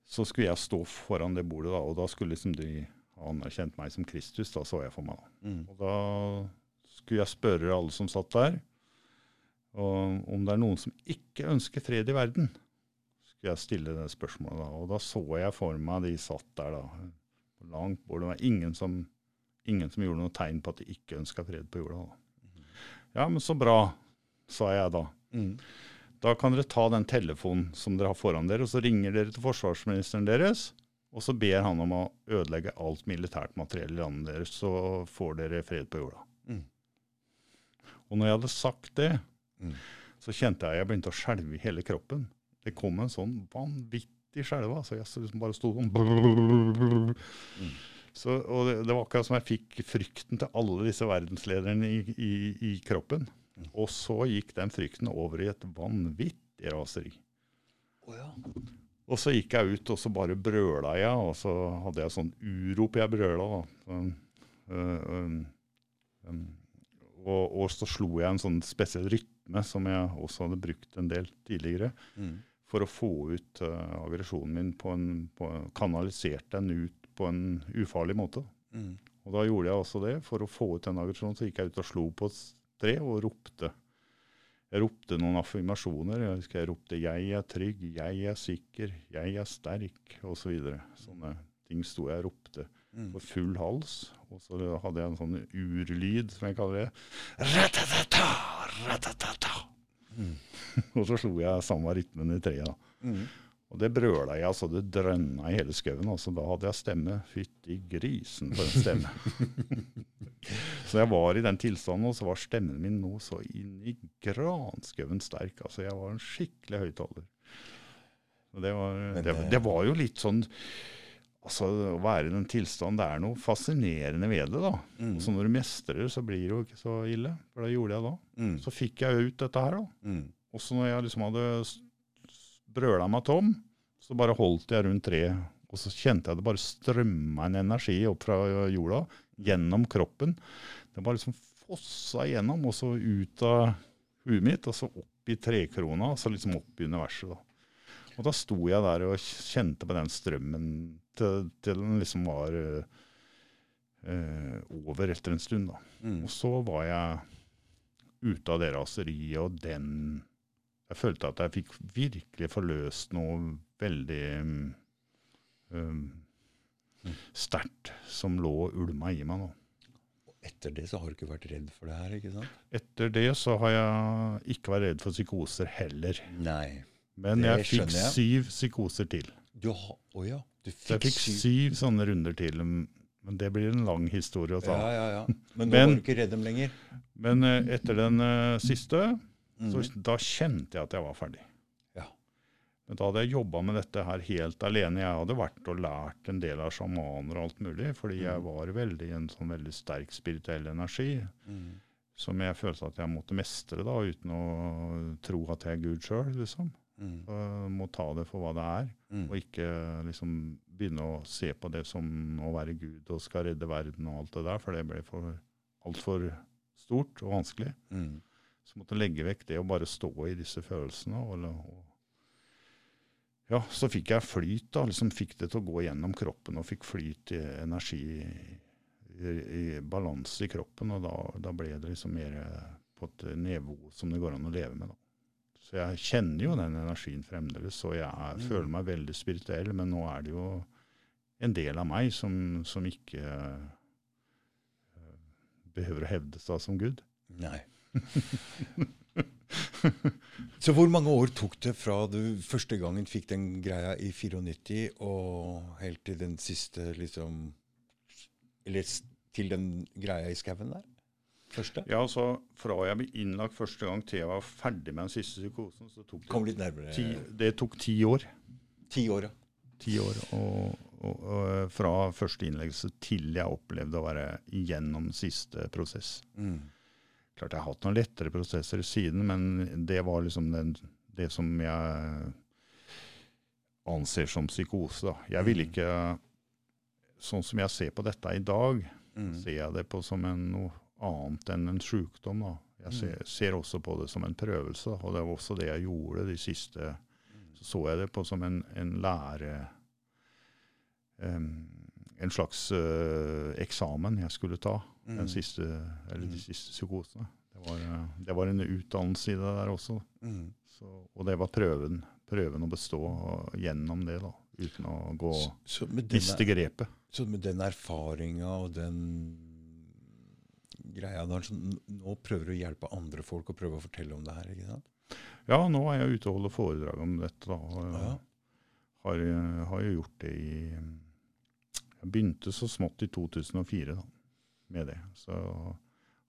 så skulle jeg stå foran det bordet, da, og da skulle liksom de ha anerkjent meg som Kristus. Da så jeg for meg. da. Mm. Og da skulle jeg spørre alle som satt der, og om det er noen som ikke ønsker fred i verden. Skulle jeg stille det spørsmålet da. Og da så jeg for meg de satt der da, på langt bord. Det var ingen som, ingen som gjorde noe tegn på at de ikke ønska fred på jorda. Da. Ja, men så bra, sa jeg da. Mm. Da kan dere ta den telefonen som dere har foran dere, og så ringer dere til forsvarsministeren deres. Og så ber han om å ødelegge alt militært materiell i landet deres, så får dere fred på jorda. Mm. Og når jeg hadde sagt det, Mm. så kjente jeg at jeg begynte å skjelve i hele kroppen. Det kom en sånn vanvittig skjelve. Så jeg liksom bare sto sånn Mm. så, Og det, det var akkurat som jeg fikk frykten til alle disse verdenslederne i, i, i kroppen. Mm. Og så gikk den frykten over i et vanvittig raseri. Oh, ja. Og så gikk jeg ut, og så bare brøla jeg, og så hadde jeg sånn urop jeg brøla. da. Øh, øh, og, og så slo jeg en sånn spesiell rytme som jeg også hadde brukt en del tidligere, Mm. For å få ut uh, aggresjonen min, på en, på, kanalisert den ut på en ufarlig måte. Mm. Og da gjorde jeg også det. For å få ut den aggresjonen, så gikk jeg ut og slo på et tre og ropte. Jeg ropte noen affirmasjoner. Jeg husker jeg ropte 'jeg er trygg', 'jeg er sikker', 'jeg er sterk', osv. Så videre. Sånne ting sto jeg og ropte Mm. på full hals. Og så hadde jeg en sånn urlyd, som jeg kaller det. Ratatata, ratatata. Mm. og så slo jeg samme rytmen i treet. Mm. Og det brøla jeg, altså det drønna i hele skauen. Altså, da hadde jeg stemme. Fytti grisen for en stemme. så jeg var i den tilstanden, og så var stemmen min nå så inn i granskauen sterk. Altså jeg var en skikkelig høyttaler. Det, det, det, var jo litt sånn Altså, Å være i den tilstanden, det er noe fascinerende ved det. da. Mm. Så når du mestrer det, så blir det jo ikke så ille. For det gjorde jeg da. Mm. Så fikk jeg ut dette her. da. Mm. Og så når jeg liksom hadde brøla meg tom, så bare holdt jeg rundt treet. Og så kjente jeg det bare strømma en energi opp fra jorda, gjennom kroppen. Det bare liksom fossa igjennom, og så ut av huet mitt, og så opp i trekrona, og så liksom opp i universet. da. Og da sto jeg der og kjente på den strømmen til, til den liksom var uh, over etter en stund. da. Mm. Og så var jeg ute av det raseriet og den Jeg følte at jeg fikk virkelig forløst noe veldig um, sterkt som lå og ulma i meg nå. Etter det så har du ikke vært redd for det her? ikke sant? Etter det så har jeg ikke vært redd for psykoser heller. Nei. Men jeg fikk syv psykoser til. Du, oh ja, du fikk, fikk syv. syv. sånne runder til. Men det blir en lang historie å ta. Ja, ja, ja. Men nå men, var du ikke redd dem lenger? Men uh, etter den uh, siste, mm. så da kjente jeg at jeg var ferdig. Ja. Men da hadde jeg jobba med dette her helt alene. Jeg hadde vært og lært en del av sjamaner og alt mulig, fordi mm. jeg var veldig i en sånn veldig sterk spirituell energi. Mm. Som jeg følte at jeg måtte mestre, da, uten å tro at jeg er Gud sjøl. Liksom. Mm. Må ta det for hva det er, mm. og ikke liksom begynne å se på det som å være Gud og skal redde verden og alt det der, for det ble for altfor stort og vanskelig. Mm. Så måtte legge vekk det og bare stå i disse følelsene. Og, og, ja, så fikk jeg flyt, da. liksom Fikk det til å gå gjennom kroppen og fikk flyt i energi i, i balanse i kroppen. Og da, da, ble det liksom mer på et nivå som det går an å leve med. da. Så jeg kjenner jo den energien fremdeles, og jeg er, mm. føler meg veldig spirituell. Men nå er det jo en del av meg som, som ikke uh, behøver å hevde seg som Gud. Nei. Så hvor mange år tok det fra du første gangen fikk den greia i 94, og helt til den siste, liksom Eller til den greia i skauen der? Første? Ja, så Fra jeg ble innlagt første gang til jeg var ferdig med den siste psykosen, så tok det, Kom litt nærmere. Ti, det tok ti år. Ti år, ja. Ti år, og, og, og, Fra første innleggelse til jeg opplevde å være gjennom siste prosess. Mm. Klart jeg har hatt noen lettere prosesser siden, men det var liksom den, det som jeg anser som psykose. da. Jeg vil mm. ikke Sånn som jeg ser på dette i dag, mm. ser jeg det på som en noe annet enn en sykdom. Da. Jeg ser, mm. ser, også på det som en prøvelse, og det var også det jeg gjorde de siste Så så jeg det på som en, en lære um, En slags uh, eksamen jeg skulle ta den mm. siste, eller de mm. siste psykosene. Det var, uh, det var, en utdannelse i det der også. Mm. Så, og det var prøven. Prøven å bestå gjennom det, da, uten å gå miste grepet. Så med den erfaringa og den greia der, så nå prøver du å hjelpe andre folk og prøve å fortelle om det her? ikke sant? Ja, nå er jeg ute og holder foredrag om dette. da. Ja. Har, har jo gjort det i Jeg begynte så smått i 2004 da, med det. Så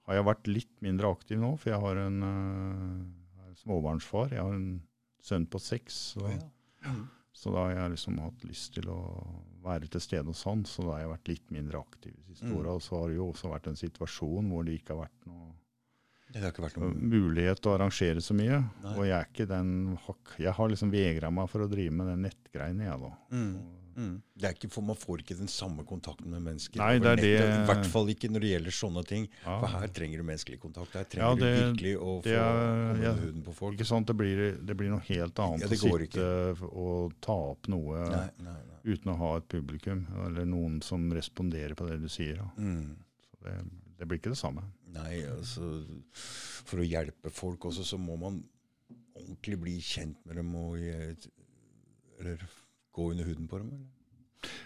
har jeg vært litt mindre aktiv nå, for jeg har en uh, småbarnsfar. Jeg har en sønn på seks. Så, ja. Så da har jeg liksom hatt lyst til å være til stede hos han, så da har jeg vært litt mindre aktiv de siste mm. åra. Og så har det jo også vært en situasjon hvor det ikke har vært noe, det har ikke vært noen mulighet til å arrangere så mye. Nei. Og jeg er ikke den Jeg har liksom vegra meg for å drive med den nettgreiene, jeg, da. Mm. Mm. Det er ikke, for Man får ikke den samme kontakten med mennesker. Nei, det er det... I hvert fall ikke når det gjelder sånne ting. Ja. For her trenger du menneskelig kontakt. Her trenger ja, det, du virkelig å få er, ja, huden på folk. Ikke sant, Det blir, det blir noe helt annet å sitte ikke. og ta opp noe nei, nei, uten å ha et publikum, eller noen som responderer på det du sier. Mm. Så det, det, blir ikke det samme. Nei, altså For å hjelpe folk også, så må man ordentlig bli kjent med dem og eller gå under huden på dem? eller?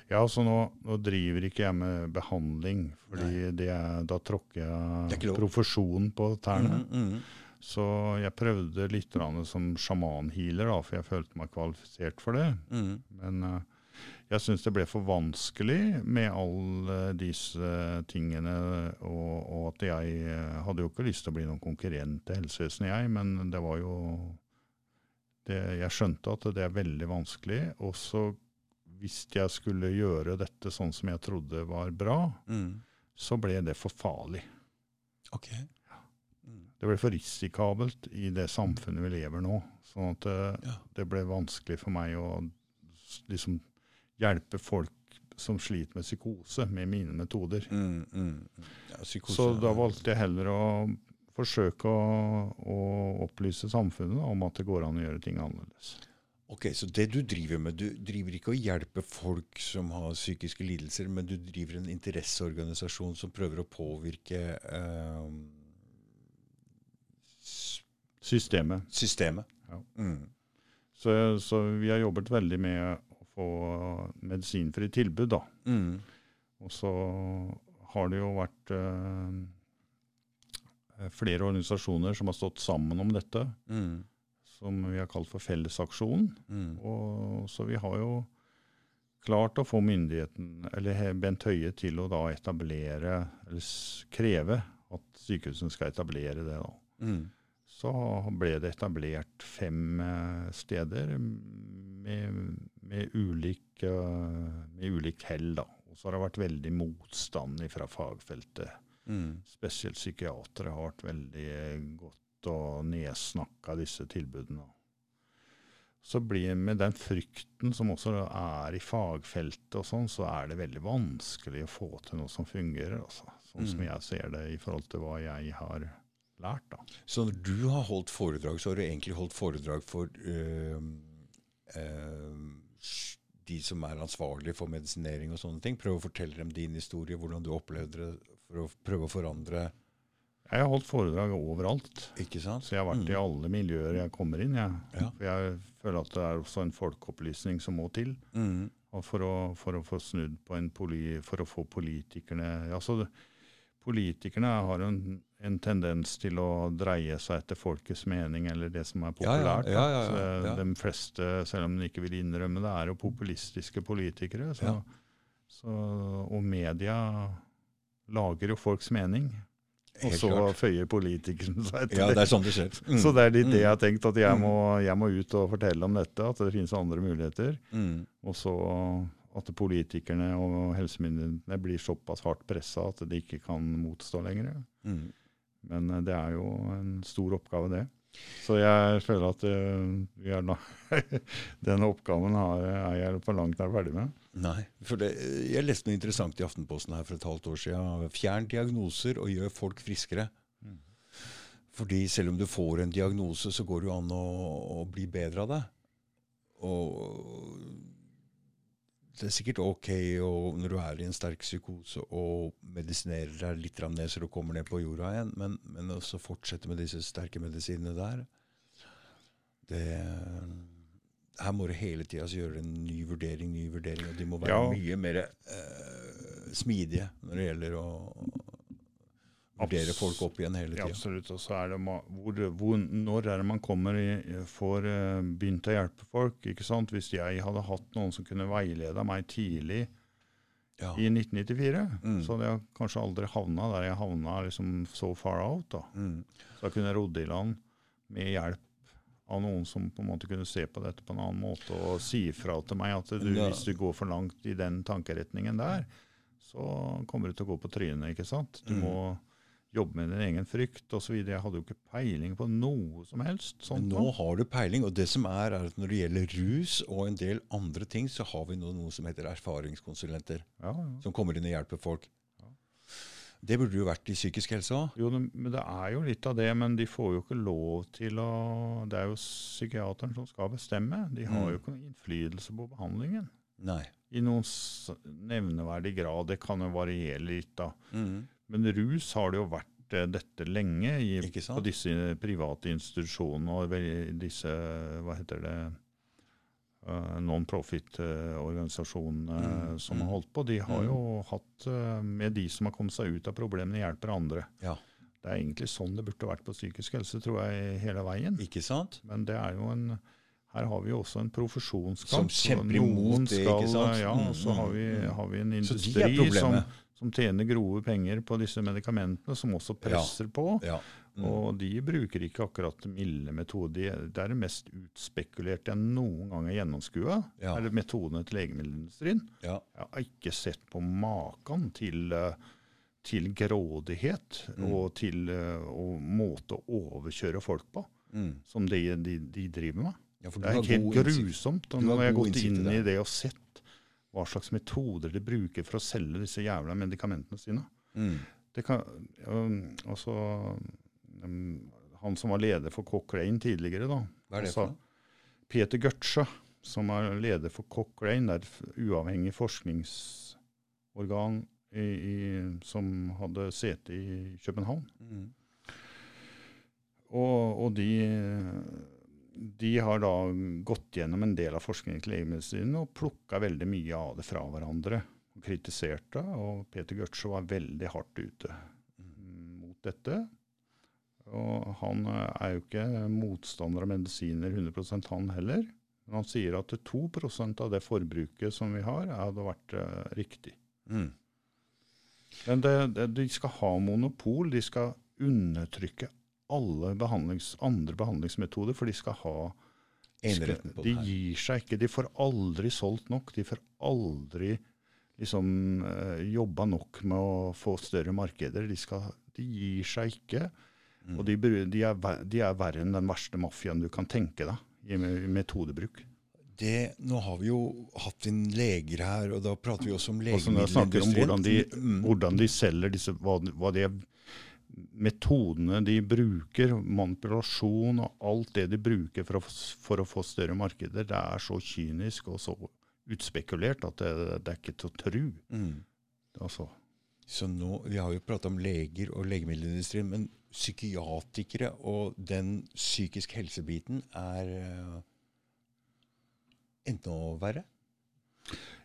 Ja, så nå, nå, driver ikke jeg med behandling, fordi er, da tråkker jeg profesjonen på tærne. Mm, mm. Så jeg prøvde litt som sjamanhealer, da, for jeg følte meg kvalifisert for det. Mm. Men uh, jeg syns det ble for vanskelig med alle disse tingene. Og, og, at jeg eh, hadde jo ikke lyst til å bli noen konkurrent til helsevesenet, jeg. Men det var jo det, Jeg skjønte at det er veldig vanskelig. Og så hvis jeg skulle gjøre dette sånn som jeg trodde var bra, Mm. så ble det for farlig. Ok. Mm. Det ble for risikabelt i det samfunnet vi lever nå. Sånn at det, Ja. det ble vanskelig for meg å liksom hjelpe folk som sliter med psykose, med mine metoder. Mm, mm. Ja, psykose Så da valgte jeg heller å forsøke å, å opplyse samfunnet om at det går an å gjøre ting annerledes. Ok, Så det du driver med, du driver ikke å hjelpe folk som har psykiske lidelser, men du driver en interesseorganisasjon som prøver å påvirke eh, Systemet. systemet. Ja. Mm. Så, så vi har jobbet veldig med å få medisinfri tilbud, da. Mm. Og så har det jo vært eh, flere organisasjoner som har stått sammen om dette, Mm. som vi har kalt for Fellesaksjonen. Mm. Og, så vi har jo klart å få myndigheten, eller Bent Høie, til å da etablere, eller kreve at sykehusene skal etablere det. da. Mm. Så ble det etablert fem eh, steder med, med, ulik, eh, med ulikt hell. da. Og så har det vært veldig motstand fra fagfeltet. Mm. Spesielt psykiatere har vært veldig eh, godt og nedsnakka disse tilbudene. Så blir med den frykten som også er i fagfeltet, og sånn, så er det veldig vanskelig å få til noe som fungerer. Altså. Sånn som Mm. jeg ser det i forhold til hva jeg har lært. da. Så når du har holdt foredrag, så har du egentlig holdt foredrag for øh, øh, de som er ansvarlige for medisinering og sånne ting. Prøv å fortelle dem din historie, hvordan du opplevde det, for å prøve å forandre Jeg har holdt foredrag overalt. Ikke sant? Så jeg har vært i Mm. alle miljøer jeg kommer inn. Jeg. Ja. Jeg føler at det er også en folkeopplysning som må til. Mm. Og for å, for å få snudd på en poli, for å få politikerne altså Politikerne har en, en tendens til å dreie seg etter folkets mening eller det som er populært. ja, ja, ja, ja. De fleste, selv om de ikke vil innrømme det, er jo populistiske politikere. Så, så, og media lager jo folks mening. Og så føyer politikerne seg etter Ja, det. er sånn det skjer. Mm. Så det er litt det jeg Mm. har tenkt, at jeg må, jeg må ut og fortelle om dette, at det finnes andre muligheter. Mm. Og så at politikerne og helsemyndighetene blir såpass hardt pressa at de ikke kan motstå lenger. Mm. Men eh, det er jo en stor oppgave, det. Så jeg føler at uh, vi er da, den oppgaven har, er jeg på langt nær ferdig med. Nei, for det, jeg leste noe interessant i Aftenposten her for et halvt år siden. Fjern diagnoser og gjør folk friskere. Mm. Fordi selv om du får en diagnose, så går det jo an å, å bli bedre av det. Og det er sikkert ok å, når du er i en sterk psykose og medisinerer deg litt ned så du kommer ned på jorda igjen, men, men også fortsette med disse sterke medisinene der det, Her må du hele tida gjøre en ny vurdering, ny vurdering, og de må være Ja. mye mer eh, smidige når det gjelder å vurdere Abs- folk opp igjen hele Ja, absolutt. Og så er det hvor, hvor, når er det man kommer i, får eh, begynt å hjelpe folk? ikke sant? Hvis jeg hadde hatt noen som kunne veileda meg tidlig Ja. i 1994, Mm. så hadde jeg kanskje aldri havna der jeg havna liksom so far out. da. Mm. Så da kunne jeg rodd i land med hjelp av noen som på en måte kunne se på dette på en annen måte og si ifra til meg at du, Ja. hvis du går for langt i den tankeretningen der, så kommer du til å gå på trynet. ikke sant? Du Mm. må jobbe med din egen frykt osv. Jeg hadde jo ikke peiling på noe som helst. Men nå har du peiling, og det som er, er at når det gjelder rus og en del andre ting, så har vi nå noe som heter erfaringskonsulenter, Ja, ja. som kommer inn og hjelper folk. Det burde jo vært i psykisk helse òg. Jo, det- men det er jo litt av det, men de får jo ikke lov til å Det er jo psykiateren som skal bestemme. De har Mm. jo ikke noen innflytelse på behandlingen. Nei. I noen nevneverdig grad. Det kan jo variere litt, da. Mm. Men rus har det jo vært eh, dette lenge i, på disse private institusjonene og disse Hva heter det Non-profit-organisasjonene Mm, som mm. har holdt på. De har Mm. jo hatt eh, med de som har kommet seg ut av problemene, hjelper andre. Ja. Det er egentlig sånn det burde vært på psykisk helse, tror jeg, hele veien. Ikke sant? Men det er jo en her har vi jo også en profesjonskamp. Som kjemper imot det, ikke sant? Ja, og så Mm, har vi, mm, mm. har vi en industri som, som tjener grove penger på disse medikamentene, som også presser på. Ja. Mm. Og de bruker ikke akkurat milde metoder. Det er det mest utspekulerte jeg noen gang har gjennomskua. Ja. Eller metodene til legemiddelindustrien. ja. Jeg har ikke sett på maken til, eh, til grådighet Mm. og til eh, og måte å overkjøre folk på, Mm. som de, de, de driver med. ja Det er helt grusomt. Og nå har jeg gått inn i det. og sett hva slags metoder de bruker for å selge disse jævla medikamentene sine. Mm. Det kan, um, altså, um, han som var leder for Cochrane tidligere, da, Hva er det for? Peter Götze, som er leder for Cochrane, det er et uavhengig forskningsorgan i, i, som hadde sete i København. Mm. Og, og de, de har da gått gjennom en del av forskningen til legemiddelsindustrien og plukka veldig mye av det fra hverandre. Og kritiserte, og Peter Götze var veldig hardt ute mm, mot dette. Og han eh, er jo ikke motstander av medisiner 100 han heller. Men han sier at 2% av det forbruket som vi har, hadde vært eh, riktig. Mm. Men det, det, de skal ha monopol. De skal undertrykke alle behandlings, andre behandlingsmetoder, for de skal ha på De gir seg ikke. De får aldri solgt nok. De får aldri liksom eh, jobba nok med å få større markeder. De, skal, de gir seg ikke. Mm. Og de, de, er, de er verre enn den verste mafiaen du kan tenke deg i metodebruk. Det, nå har vi jo hatt inn leger her, og da prater vi også om om hvordan de, Mm. hvordan de selger disse, hva, hva de metodene de bruker, manipulasjon og alt det de bruker for å, for å få større markeder, det er så kynisk og så utspekulert at det, det er ikke til å tru. Mm. Altså, Så nå, Vi har jo prata om leger og legemiddelindustrien, men psykiatrikere og den psykisk helsebiten er eh, enda verre?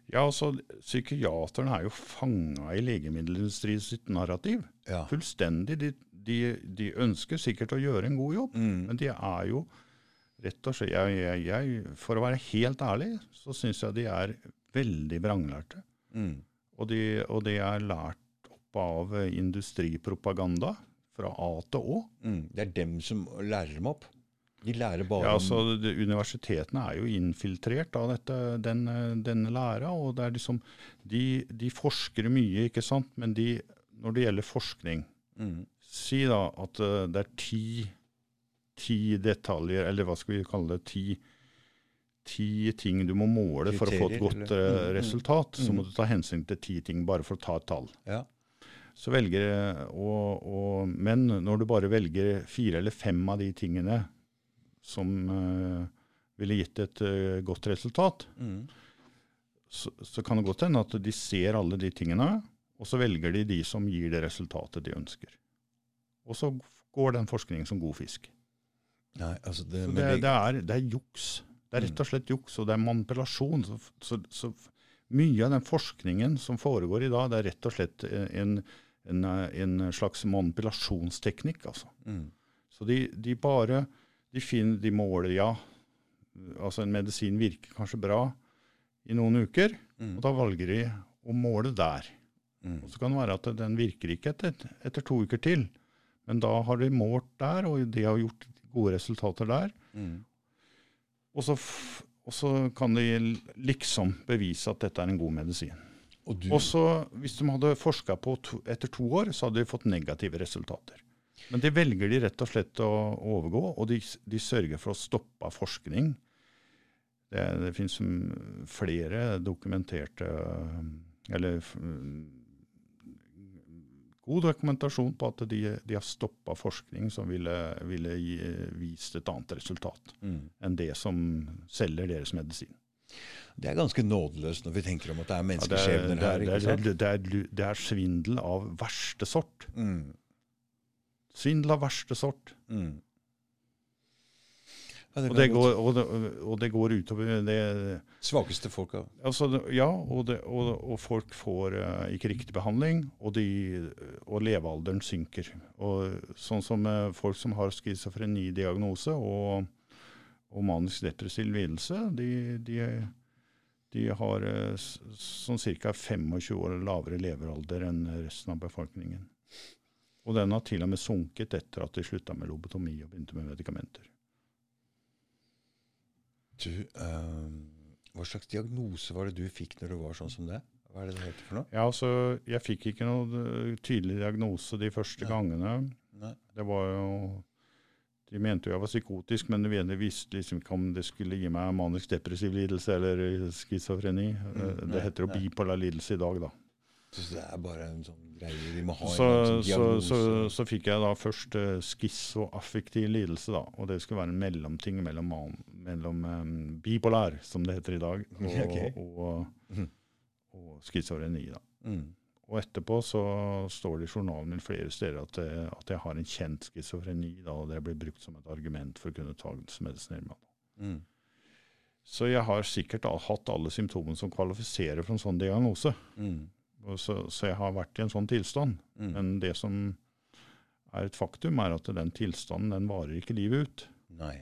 ja, altså, Psykiaterne er jo fanga i legemiddelindustrien sitt narrativ. Ja. Fullstendig. De, de, de ønsker sikkert å gjøre en god jobb, Mm. men de er jo rett og slett jeg, jeg, jeg, For å være helt ærlig, så syns jeg de er veldig vranglærte. Mm. Og de, og de er lært opp av industripropaganda fra A til Å. Mm. Det er dem som lærer dem opp. De lærer bare Ja, altså, det, universitetene er jo infiltrert av dette, den, eh, denne læra. og det er liksom, de, de forsker mye, ikke sant? men de, når det gjelder forskning mm. Si da at eh, det er ti, ti detaljer, eller hva skal vi kalle det, ti, ti ting du må måle for å få et godt eller? resultat. Mm, mm. resultat. Så Mm. må du ta hensyn til ti ting, bare for å ta et tall. Ja. Så velger, og, og, men når du bare velger fire eller fem av de tingene som uh, ville gitt et uh, godt resultat, Mm. så, så kan det godt hende at de ser alle de tingene, og så velger de de som gir det resultatet de ønsker. Og så går den forskningen som god fisk. Nei, altså det, det, det- det, er, det er juks. Det er rett og slett juks, og det er manipulasjon. Så, så, så mye av den forskningen som foregår i dag, det er rett og slett en, en, en slags manipulasjonsteknikk. altså. mm. Så de, de bare de finner, de måler, ja. Altså en medisin virker kanskje bra i noen uker, Mm. og da valger de å måle der. Mm. Og så kan det være at den virker ikke etter, etter to uker til, men da har de målt der, og de har gjort gode resultater der. Mm. Og så, og så kan de liksom bevise at dette er en god medisin. Og du, Og så, hvis de hadde forska på to, etter to år, så hadde de fått negative resultater. Men det velger de rett og slett å overgå, og de, de sørger for å stoppe forskning. Det, det finnes flere dokumenterte Eller god dokumentasjon på at de, de har stoppa forskning som ville, ville gi, vist et annet resultat mm. enn det som selger deres medisin. Det er ganske nådeløst når vi tenker om at det er det, er, menneskeskjebner det, her. er, ikke det, er, det, er, det er svindel av verste sort. Mm. Svindel av verste sort. Mm. Ja, det Og det, går, og, det, og det går utover det Svakeste folka. altså, det- Ja, og, det, og, folk får uh, ikke riktig behandling, og, de, og levealderen synker. Og sånn som uh, folk som har schizofrenidiagnose og, og manisk depressiv lidelse, de, de, de har eh, sånn ca. 25 år lavere levealder enn resten av befolkningen. Og den har til og med sunket etter at de slutta med lobotomi og begynte med medikamenter. Du, eh, hva slags diagnose var det du fikk når du var sånn som det? Hva er det det heter for noe? Ja, altså, Jeg fikk ikke noe eh, tydelig diagnose de første Nei. gangene. Nei. Det var jo De mente jo jeg var psykotisk, men de visste liksom ikke om det skulle gi meg manisk depressiv lidelse eller eh, schizofreni. Eh, Mm, det heter jo bipolar lidelse i dag, da. Så det er bare en sånn greie de må ha Så, sånn så, så, så fikk jeg da først uh, schizoaffektiv lidelse, da. Og det skulle være en mellomting mellom, man- mellom um, bipolar, som det heter i dag, og, okay. og, og, og schizofreni. da. mm. Og etterpå så står det i journalen min flere steder at, jeg, at jeg har en kjent schizofreni, og det blir brukt som et argument for å kunne ta tvangmedisinere meg. Mm. Så jeg har sikkert da, hatt alle symptomene som kvalifiserer for en sånn diagnose. Mm. Så, så jeg har vært i en sånn tilstand. Mm. Men det som er et faktum, er at den tilstanden den varer ikke livet ut. Nei.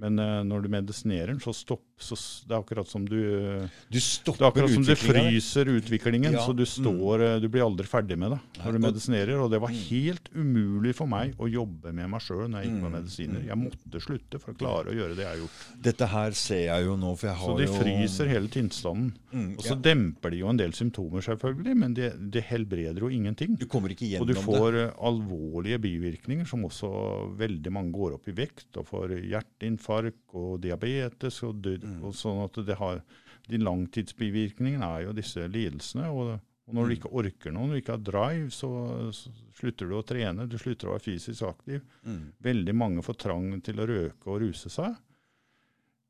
Men uh, når du medisinerer den, så stopp, så det er akkurat som du Du Det er stopper akkurat som du fryser utviklingen, Ja, så du, står, mm. du blir aldri ferdig med det når du medisinerer. Og det var Mm. helt umulig for meg å jobbe med meg sjøl når jeg gikk på Mm, medisiner. mm. Jeg måtte slutte for å klare å gjøre det jeg har gjort. Dette her ser jeg jo nå, for jeg har jo Så de jo fryser hele tilstanden. Mm, Og så ja. demper de jo en del symptomer, selvfølgelig, men det, de helbreder jo ingenting. Du kommer ikke gjennom det. Og du får eh, alvorlige bivirkninger, som også veldig mange går opp i vekt, og får hjerteinfarkt og diabetes. Og, død, Mm. og sånn at det har, De langtidsbivirkningene er jo disse lidelsene. Og, og når du Mm. ikke orker noe, når du ikke har drive, så, så slutter du å trene. Du slutter å være fysisk aktiv. Mm. Veldig mange får trang til å røke og ruse seg.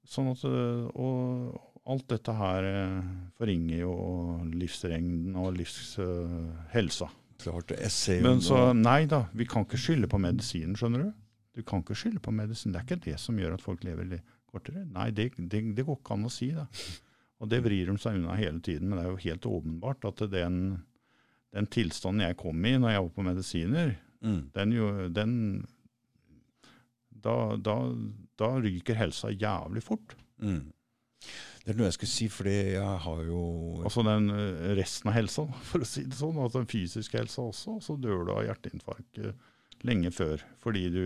Sånn at, eh, og alt dette her eh, forringer jo livsregnen og livshelsa. Klart. Jeg ser jo Men så, nei da, vi kan ikke skylde på medisinen, skjønner du. Du kan ikke skylde på medisin. Det er ikke det som gjør at folk lever kortere. Nei, det, det, det går ikke an å si, da. Og det vrir de seg unna hele tiden. Men det er jo helt åpenbart at den, den tilstanden jeg kom i når jeg var på medisiner, mm. den jo den da, da, da ryker helsa jævlig fort. Mm. Det er noe jeg skulle si, fordi jeg har jo Altså den eh, resten av helsa, for å si det sånn. Altså den fysiske helsa også. Og så dør du av hjerteinfarkt eh, lenge før. Fordi du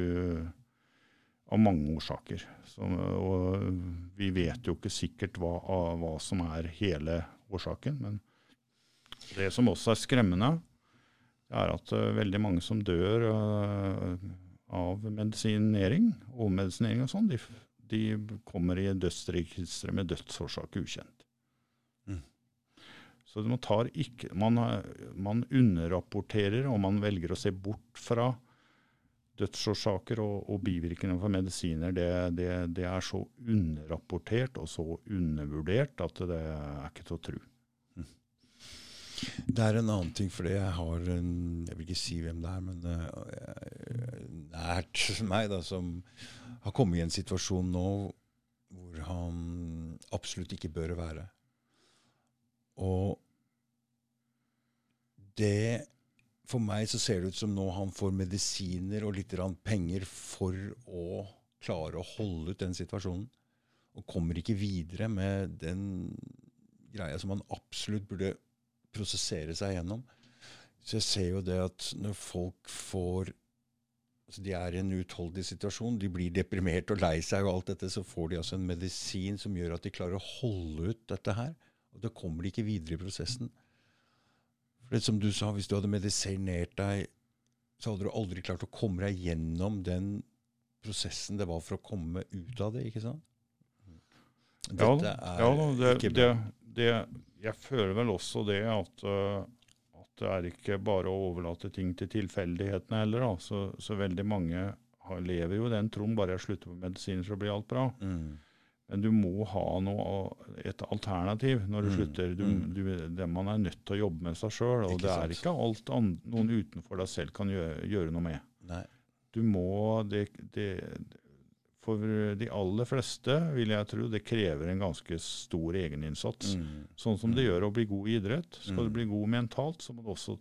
Av mange årsaker. Så, og vi vet jo ikke sikkert hva, hva som er hele årsaken. Men det som også er skremmende, er at uh, veldig mange som dør uh, av medisinering, overmedisinering og sånn, de, de kommer i dødsregisteret med dødsårsak ukjent. Mm. Så man, tar ikke, man, man underrapporterer, og man velger å se bort fra dødsårsaker og, og bivirkninger for medisiner. Det, det, det er så underrapportert og så undervurdert at det er ikke til å tro. Det er en annen ting, fordi jeg har en Jeg vil ikke si hvem det er, men uh, nært meg, da, som har kommet i en situasjon nå hvor han absolutt ikke bør være. Og det For meg så ser det ut som nå han får medisiner og litt penger for å klare å holde ut den situasjonen. Og kommer ikke videre med den greia som han absolutt burde prosessere seg gjennom. Så jeg ser jo det at når folk får altså De er i en uutholdelig situasjon, de blir deprimert og lei seg, og alt dette, så får de altså en medisin som gjør at de klarer å holde ut dette her. Og da kommer de ikke videre i prosessen. For det som du sa, hvis du hadde medisinert deg, så hadde du aldri klart å komme deg gjennom den prosessen det var for å komme ut av det, ikke sant? Dette er ja ja det, ikke bra. det, jeg føler vel også det at, uh, at det er ikke bare å overlate ting til tilfeldighetene heller. Da. Så, så veldig mange har, lever jo i den troen bare jeg slutter på medisiner, så blir alt bra. Mm. Men du må ha noe, et alternativ når du Mm, slutter. Du, mm. du, det man er nødt til å jobbe med seg sjøl, og Ikke det sant. er ikke alt an, noen utenfor deg selv kan gjøre, gjøre noe med. Nei. Du må det, det, for de aller fleste vil jeg tro det krever en ganske stor egeninnsats. Mm. Sånn som det gjør å bli god i idrett. Skal Mm. du bli god mentalt, så må du også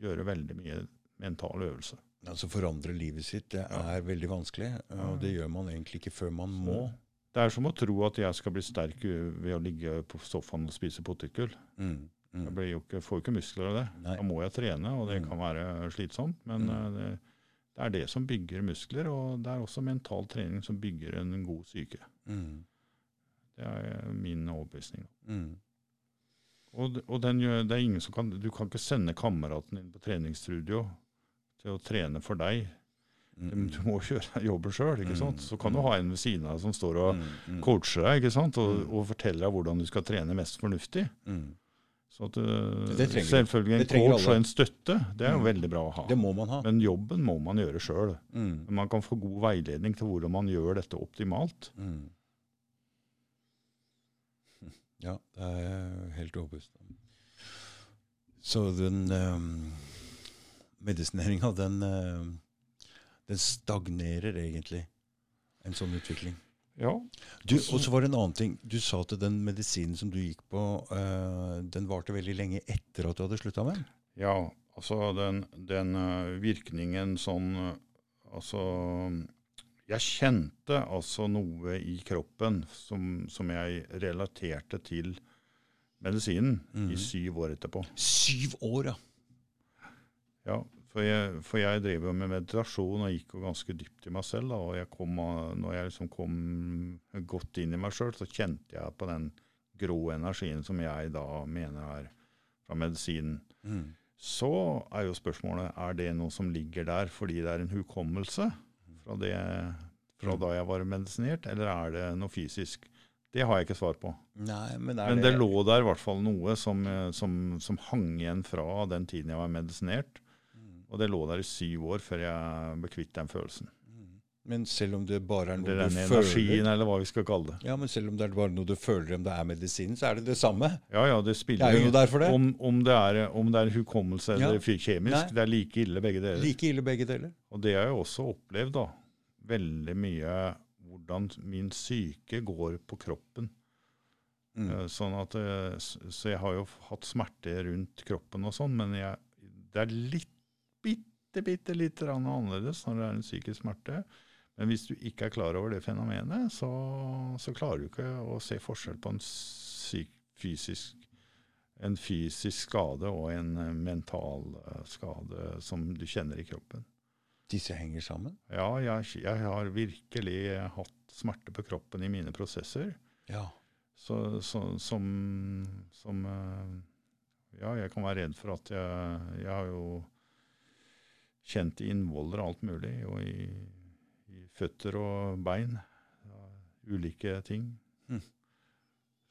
gjøre veldig mye mental øvelse. Altså forandre livet sitt, det Ja. er veldig vanskelig. Og det gjør man egentlig ikke før man må. Det er som å tro at jeg skal bli sterk ved å ligge på sofaen og spise potetgull. Mm. Jeg Mm. blir jo ikke, får jo ikke muskler av det. Nei. Da må jeg trene, og det Mm. kan være slitsomt. Men Mm. eh, det, det er det som bygger muskler, og det er også mental trening som bygger en god syke. Mm. Det er min overbevisning. Mm. Og, og den det er ingen som kan, du kan ikke sende kameraten din på treningsstudio til å trene for deg. Mm. Du må gjøre jobben sjøl. Mm. Så kan du ha en ved siden av som står og Mm. Mm. coacher deg ikke sant? Og, Mm. og forteller deg hvordan du skal trene mest fornuftig. Mm. Så at, uh, Det selvfølgelig en det coach og en støtte, det er jo Mm. veldig bra å ha. Det må man ha. Men jobben må man gjøre sjøl. Mm. Man kan få god veiledning til hvordan man gjør dette optimalt. Mm. Ja, det er helt overbevist. Så den um, medisineringa, den, eh, den stagnerer egentlig en sånn utvikling. Ja. Du, og så var det en annen ting. Du sa at den medisinen som du gikk på, eh, den varte veldig lenge etter at du hadde slutta med den. Ja, altså den, den eh, virkningen sånn eh, Altså Jeg kjente altså noe i kroppen som, som jeg relaterte til medisinen Mhm. i syv år etterpå. Syv år, ja! Ja, for jeg, for jeg driver med meditasjon og gikk jo ganske dypt i meg selv. Da, og jeg kom, når jeg liksom kom godt inn i meg sjøl, så kjente jeg på den grå energien som jeg da mener er fra medisinen. Mm. Så er jo spørsmålet er det noe som ligger der fordi det er en hukommelse fra, det, fra da jeg var medisinert, eller er det noe fysisk? Det har jeg ikke svar på. Nei, men Men det lå der i hvert fall noe som, som, som hang igjen fra den tiden jeg var medisinert. Og det lå der i syv år før jeg ble kvitt den følelsen. Mm. Men selv om det bare er noe du føler eller hva vi skal kalle det. Ja, men selv om det er bare noe du føler om det er medisinen, så er det det samme. Ja, ja, det Det spiller er jo der for det. om, om, det er, om det er hukommelse eller Ja. kjemisk. Nei. Det er like ille begge deler. Like ille begge deler. Og det har jeg også opplevd, da. Veldig mye hvordan min syke går på kroppen. Mm. Eh, Sånn at, eh, så jeg har jo hatt smerte rundt kroppen og sånn, men jeg, det er litt, bitte, bitte litt annerledes når det er en psykisk smerte. Men hvis du ikke er klar over det fenomenet, så, så klarer du ikke å se forskjell på en syk, fysisk, en fysisk skade og en eh, mental eh, skade som du kjenner i kroppen. Disse henger sammen? Ja, jeg, jeg har virkelig hatt smerte på kroppen i mine prosesser. Ja. Så, så, som, som eh, Ja, jeg kan være redd for at jeg Jeg har jo kjent innvoller og alt mulig, og i, i føtter og bein. Ja, ulike ting. Mm.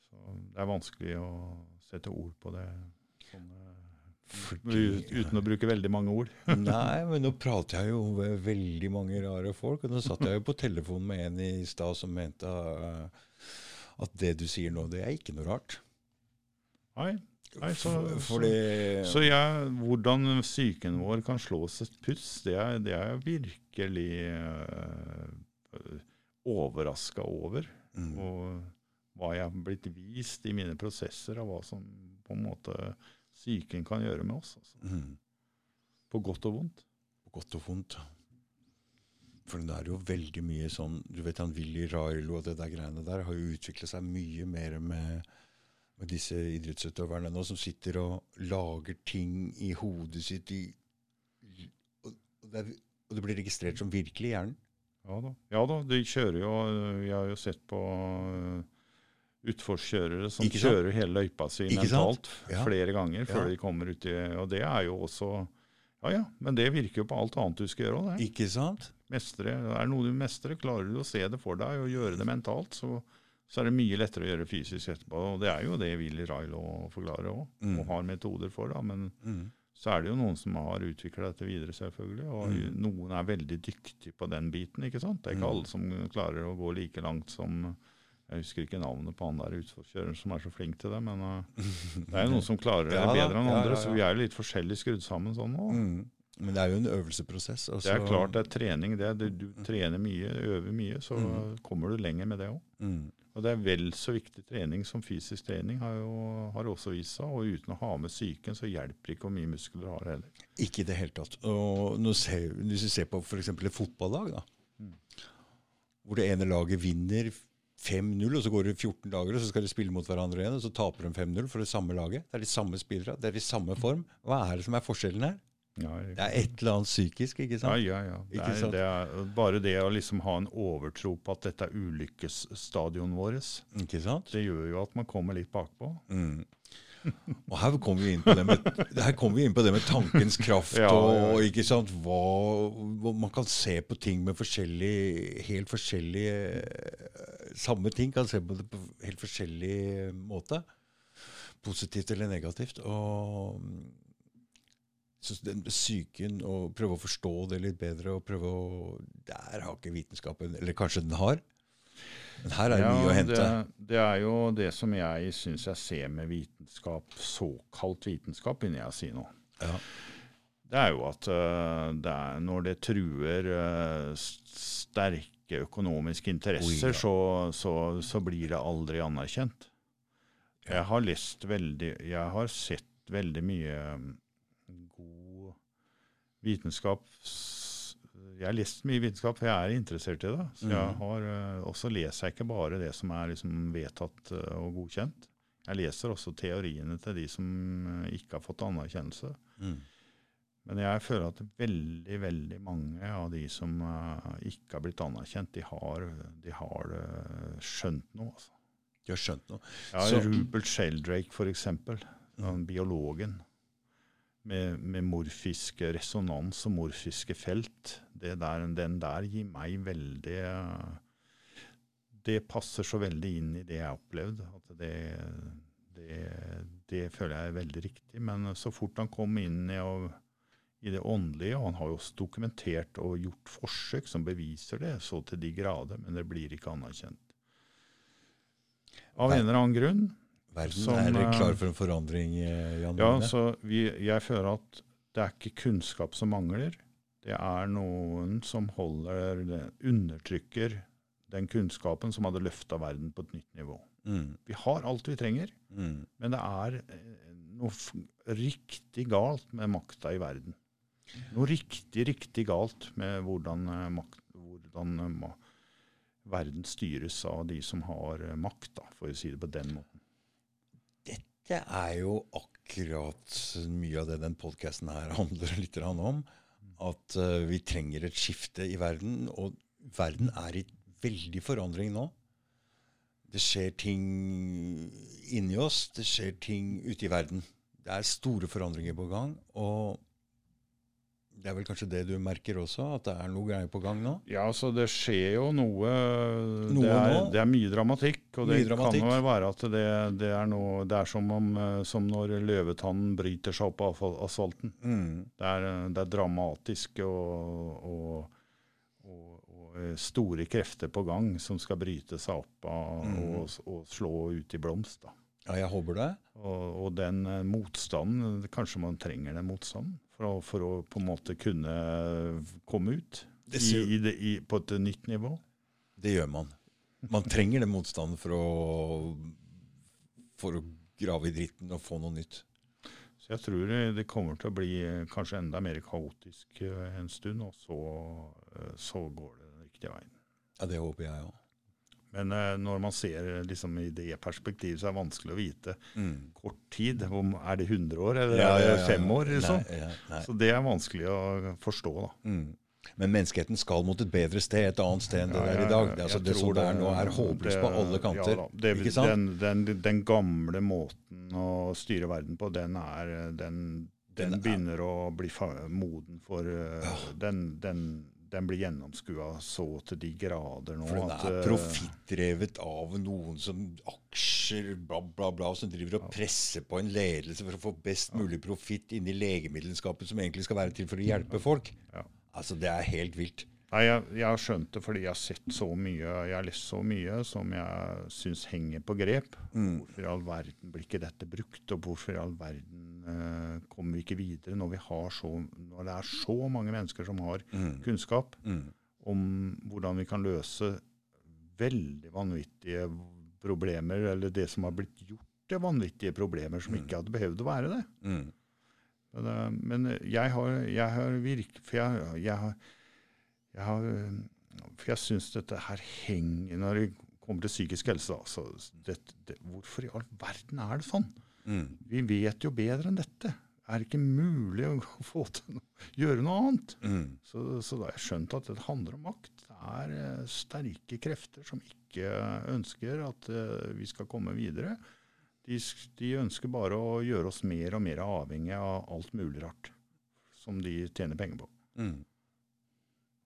Så det er vanskelig å sette ord på det. Sånn, eh, Fordi, uten å bruke veldig mange ord. Nei, men nå prater jeg jo med veldig mange rare folk. Og nå satt jeg jo på telefonen med en i stad som mente uh, at det du sier nå, det er ikke noe rart. Nei, Nei, så- For- Fordi Så jeg, hvordan psyken vår kan slås et puss, det er, det er jeg virkelig uh, overraska over. mm, Og hva jeg har blitt vist i mine prosesser, av hva som på en måte psyken kan gjøre med oss. Altså. mm, På godt og vondt. På godt og vondt. For det er jo veldig mye sånn Du vet han Willy Railo og det der greiene der har jo utvikla seg mye mer med, med disse idrettsutøverne nå, som sitter og lager ting i hodet sitt i, og, og, det og det blir registrert som virkelig i hjernen. Ja da. ja da, de kjører jo Jeg har jo sett på uh, utforskjørere som kjører hele løypa si Ikke mentalt Ja. flere ganger før Ja. de kommer ut Og det er jo også Ja ja, men det virker jo på alt annet du skal gjøre òg, det. Ikke sant? Mestre, er det noe du mestrer, klarer du å se det for deg og gjøre det mentalt, så, så er det mye lettere å gjøre fysisk etterpå. Og det er jo det Willy Railo forklarer òg, Mm. og har metoder for. da, Men Mm. så er det jo noen som har utvikla dette videre, selvfølgelig. Og Mm. noen er veldig dyktige på den biten. ikke sant? Det er ikke Mm. alle som klarer å gå like langt som Jeg husker ikke navnet på han der utforkjøreren som er så flink til det, men uh, det er jo noen som klarer det Ja bedre enn ja, andre, ja, så vi er jo litt forskjellig skrudd sammen sånn nå. Men det er jo en øvelseprosess. Altså. Det er klart det er trening. det. Du, du trener mye, øver mye, så mm. kommer du lenger med det òg. Mm. Og det er vel så viktig trening som fysisk trening, har jo har også vist seg. Og uten å ha med psyken, så hjelper ikke hvor mye muskler du har heller. Ikke i det hele tatt. Og ser, Hvis vi ser på f.eks. et fotballag, da, mm. hvor det ene laget vinner 5-0, og så går det 14 dager, og så skal de spille mot hverandre igjen, og så taper de 5-0 for det samme laget. Det er de samme spillere, det er i samme form. Hva er det som er forskjellen her? Ja, det er et eller annet psykisk, ikke sant? Ja, ja, ja. Det er, det er, bare det å liksom ha en overtro på at dette er ulykkesstadionet vårt, ikke sant? det gjør jo at man kommer litt bakpå. Mm. Og her kommer vi med, vi inn på det med tankens kraft, ja, og ikke sant, hva, hva, man kan se på ting med forskjellig, helt forskjellige Samme ting kan se på det på helt forskjellig måte. Positivt eller negativt. Og så den psyken, og prøve å forstå det litt bedre og prøve å Der har ikke vitenskapen Eller kanskje den har, men her er det ja, mye å hente. Det, det, er jo det som jeg syns jeg ser med vitenskap, såkalt vitenskap, inni jeg sier si nå. Ja. Det er jo at uh, det er når det truer uh, sterke økonomiske interesser, oh, ja. så, så, så, blir det aldri anerkjent. Jeg har lest veldig Jeg har sett veldig mye vitenskap jeg har lest mye vitenskap, for jeg er interessert i det. Så jeg mm. har, uh, også leser jeg ikke bare det som er liksom vedtatt uh, og godkjent. Jeg leser også teoriene til de som uh, ikke har fått anerkjennelse. Mm. Men jeg føler at veldig veldig mange av de som ikke har blitt anerkjent, de har, de har skjønt noe. altså. De har skjønt noe. Ja, Så, Rupert Sheldrake, f.eks., mm. biologen med, med morfisk resonans og morfiske felt. Der, den der gir meg veldig Det passer så veldig inn i det jeg har opplevd. At det, det, det føler jeg er veldig riktig. Men så fort han kom inn i, i det åndelige, og han har jo også dokumentert og gjort forsøk som beviser det, så til de grader, men det blir ikke anerkjent. Av en eller annen grunn Verden som, er eh, klar for en forandring? Eh, Jan ja, så vi, jeg føler at det er ikke kunnskap som mangler. Det er noen som holder, undertrykker den kunnskapen som hadde løfta verden på et nytt nivå. Mm. Vi har alt vi trenger, mm. men det er eh, noe riktig galt med makta i verden. Noe riktig, riktig galt med hvordan, makt, hvordan verden styres av de som har makt, for å si det på den måten. Det er jo akkurat mye av det den podkasten her handler litt om. At uh, vi trenger et skifte i verden. Og verden er i veldig forandring nå. Det skjer ting inni oss, det skjer ting ute i verden. Det er store forandringer på gang. Og det er vel kanskje det du merker også, at det er noe greier på gang nå? Ja, så det skjer jo noe. noe det, er, det, er, mye dramatikk. Og det dramatikk. kan jo være at det, det, er noe Det er som, om, eh, som når løvetannen bryter seg opp av asfalten. Mm. Det, er, det, er, dramatisk og, og, og, og, eh, store krefter på gang som skal bryte seg opp av, mm. og, slå ut i blomst. da. Ja, jeg håper det. Og, den eh, motstanden Kanskje man trenger den motstanden for å, for å, på en måte kunne komme ut i, i det, i, på et nytt nivå? Det gjør man. Man trenger den motstanden for å, for å grave i dritten og få noe nytt. Så jeg tror det kommer til å bli kanskje enda mer kaotisk eh, en stund, og så, eh, så går det den riktige veien. Ja, Det håper jeg òg. Men uh, når man ser liksom, i det perspektivet, så er det vanskelig å vite mm. kort tid. Om, er det 100 år, eller ja, er det fem år? Liksom? Nei, nei. Så det er vanskelig å forstå. da. Mm. Men menneskeheten skal mot et bedre sted, et annet sted enn det der i dag. Det, altså, det som det er nå, er håpløst på alle kanter. Ja, det? Den, den, den, gamle måten å styre verden på, den, er, den, den begynner å bli moden for uh, den, den blir gjennomskua så til de grader nå. For den er at, profittdrevet av noen som aksjer, bla, bla, bla, som driver og presser på en ledelse for å få best mulig profitt inni legemiddelskapet, som egentlig skal være til for å hjelpe folk. Ja. Altså, Det er helt vilt. Nei, jeg, jeg, har skjønt det fordi jeg har sett så mye, jeg har lest så mye som jeg syns henger på grep. Mm. Hvorfor i all verden blir ikke dette brukt, og hvorfor i all verden eh, kommer vi ikke videre når, vi har så, når det er så mange mennesker som har Mm. kunnskap Mm. om hvordan vi kan løse veldig vanvittige problemer, eller det som har blitt gjort til vanvittige problemer som Mm. ikke hadde behøvd å være det. Mm. Men, eh, men jeg har, jeg har virk... For jeg, jeg har, jeg har eh, For jeg syns dette her henger Når det kommer til psykisk helse, da, så det, det, Hvorfor i all verden er det sånn? Mm. Vi vet jo bedre enn dette. Er det ikke mulig å få til noe, gjøre noe annet? Mm. Så, så da har jeg skjønt at det handler om makt. Det er eh, sterke krefter som ikke ønsker at eh, vi skal komme videre. De, de ønsker bare å gjøre oss mer og mer avhengig av alt mulig rart som de tjener penger på. Mm.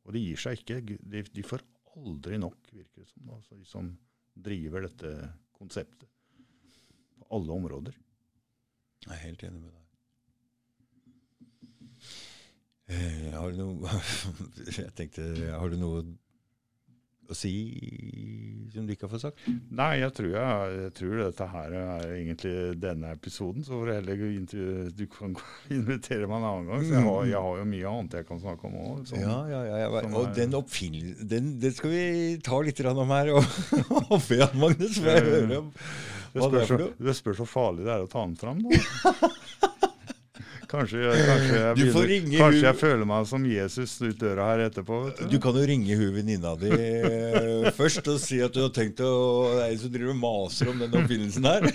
Og de gir seg ikke. De, de får aldri nok, virker det som, da, de som driver dette konseptet på alle områder. Jeg er helt enig med deg. Eh, har du noe Jeg tenkte, har du noe å si som du ikke har fått sagt? Nei, jeg tror, jeg, jeg tror dette her er egentlig denne episoden. Så får du heller du kan invitere meg en annen gang. Så jeg har, jeg har jo mye annet jeg kan snakke om òg. Ja, ja, ja, ja. Og den oppfinnelsen, den, skal vi ta litt om her. Og, og Magnus for jeg høre om Det spørs, det det spørs så farlig det er å ta den fram, da. Kanskje, kanskje, jeg, Du får begynner- kanskje jeg føler meg som Jesus ut døra her etterpå. Vet Du du. kan jo ringe hun venninna di eh, først og si at du har tenkt å Det er en som driver maser om den oppfinnelsen her.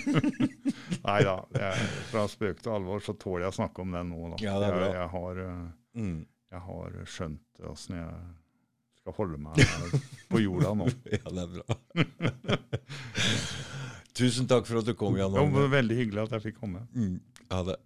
Nei da, jeg- fra spøk til alvor så tåler jeg å snakke om den nå. Da. Ja, er. Jeg, jeg, har, eh, Mm. jeg har skjønt åssen jeg skal holde meg på jorda nå. Ja, det er bra. Tusen takk for at du kom, Jan Magne. veldig hyggelig at jeg fikk komme. Mm. Ha det.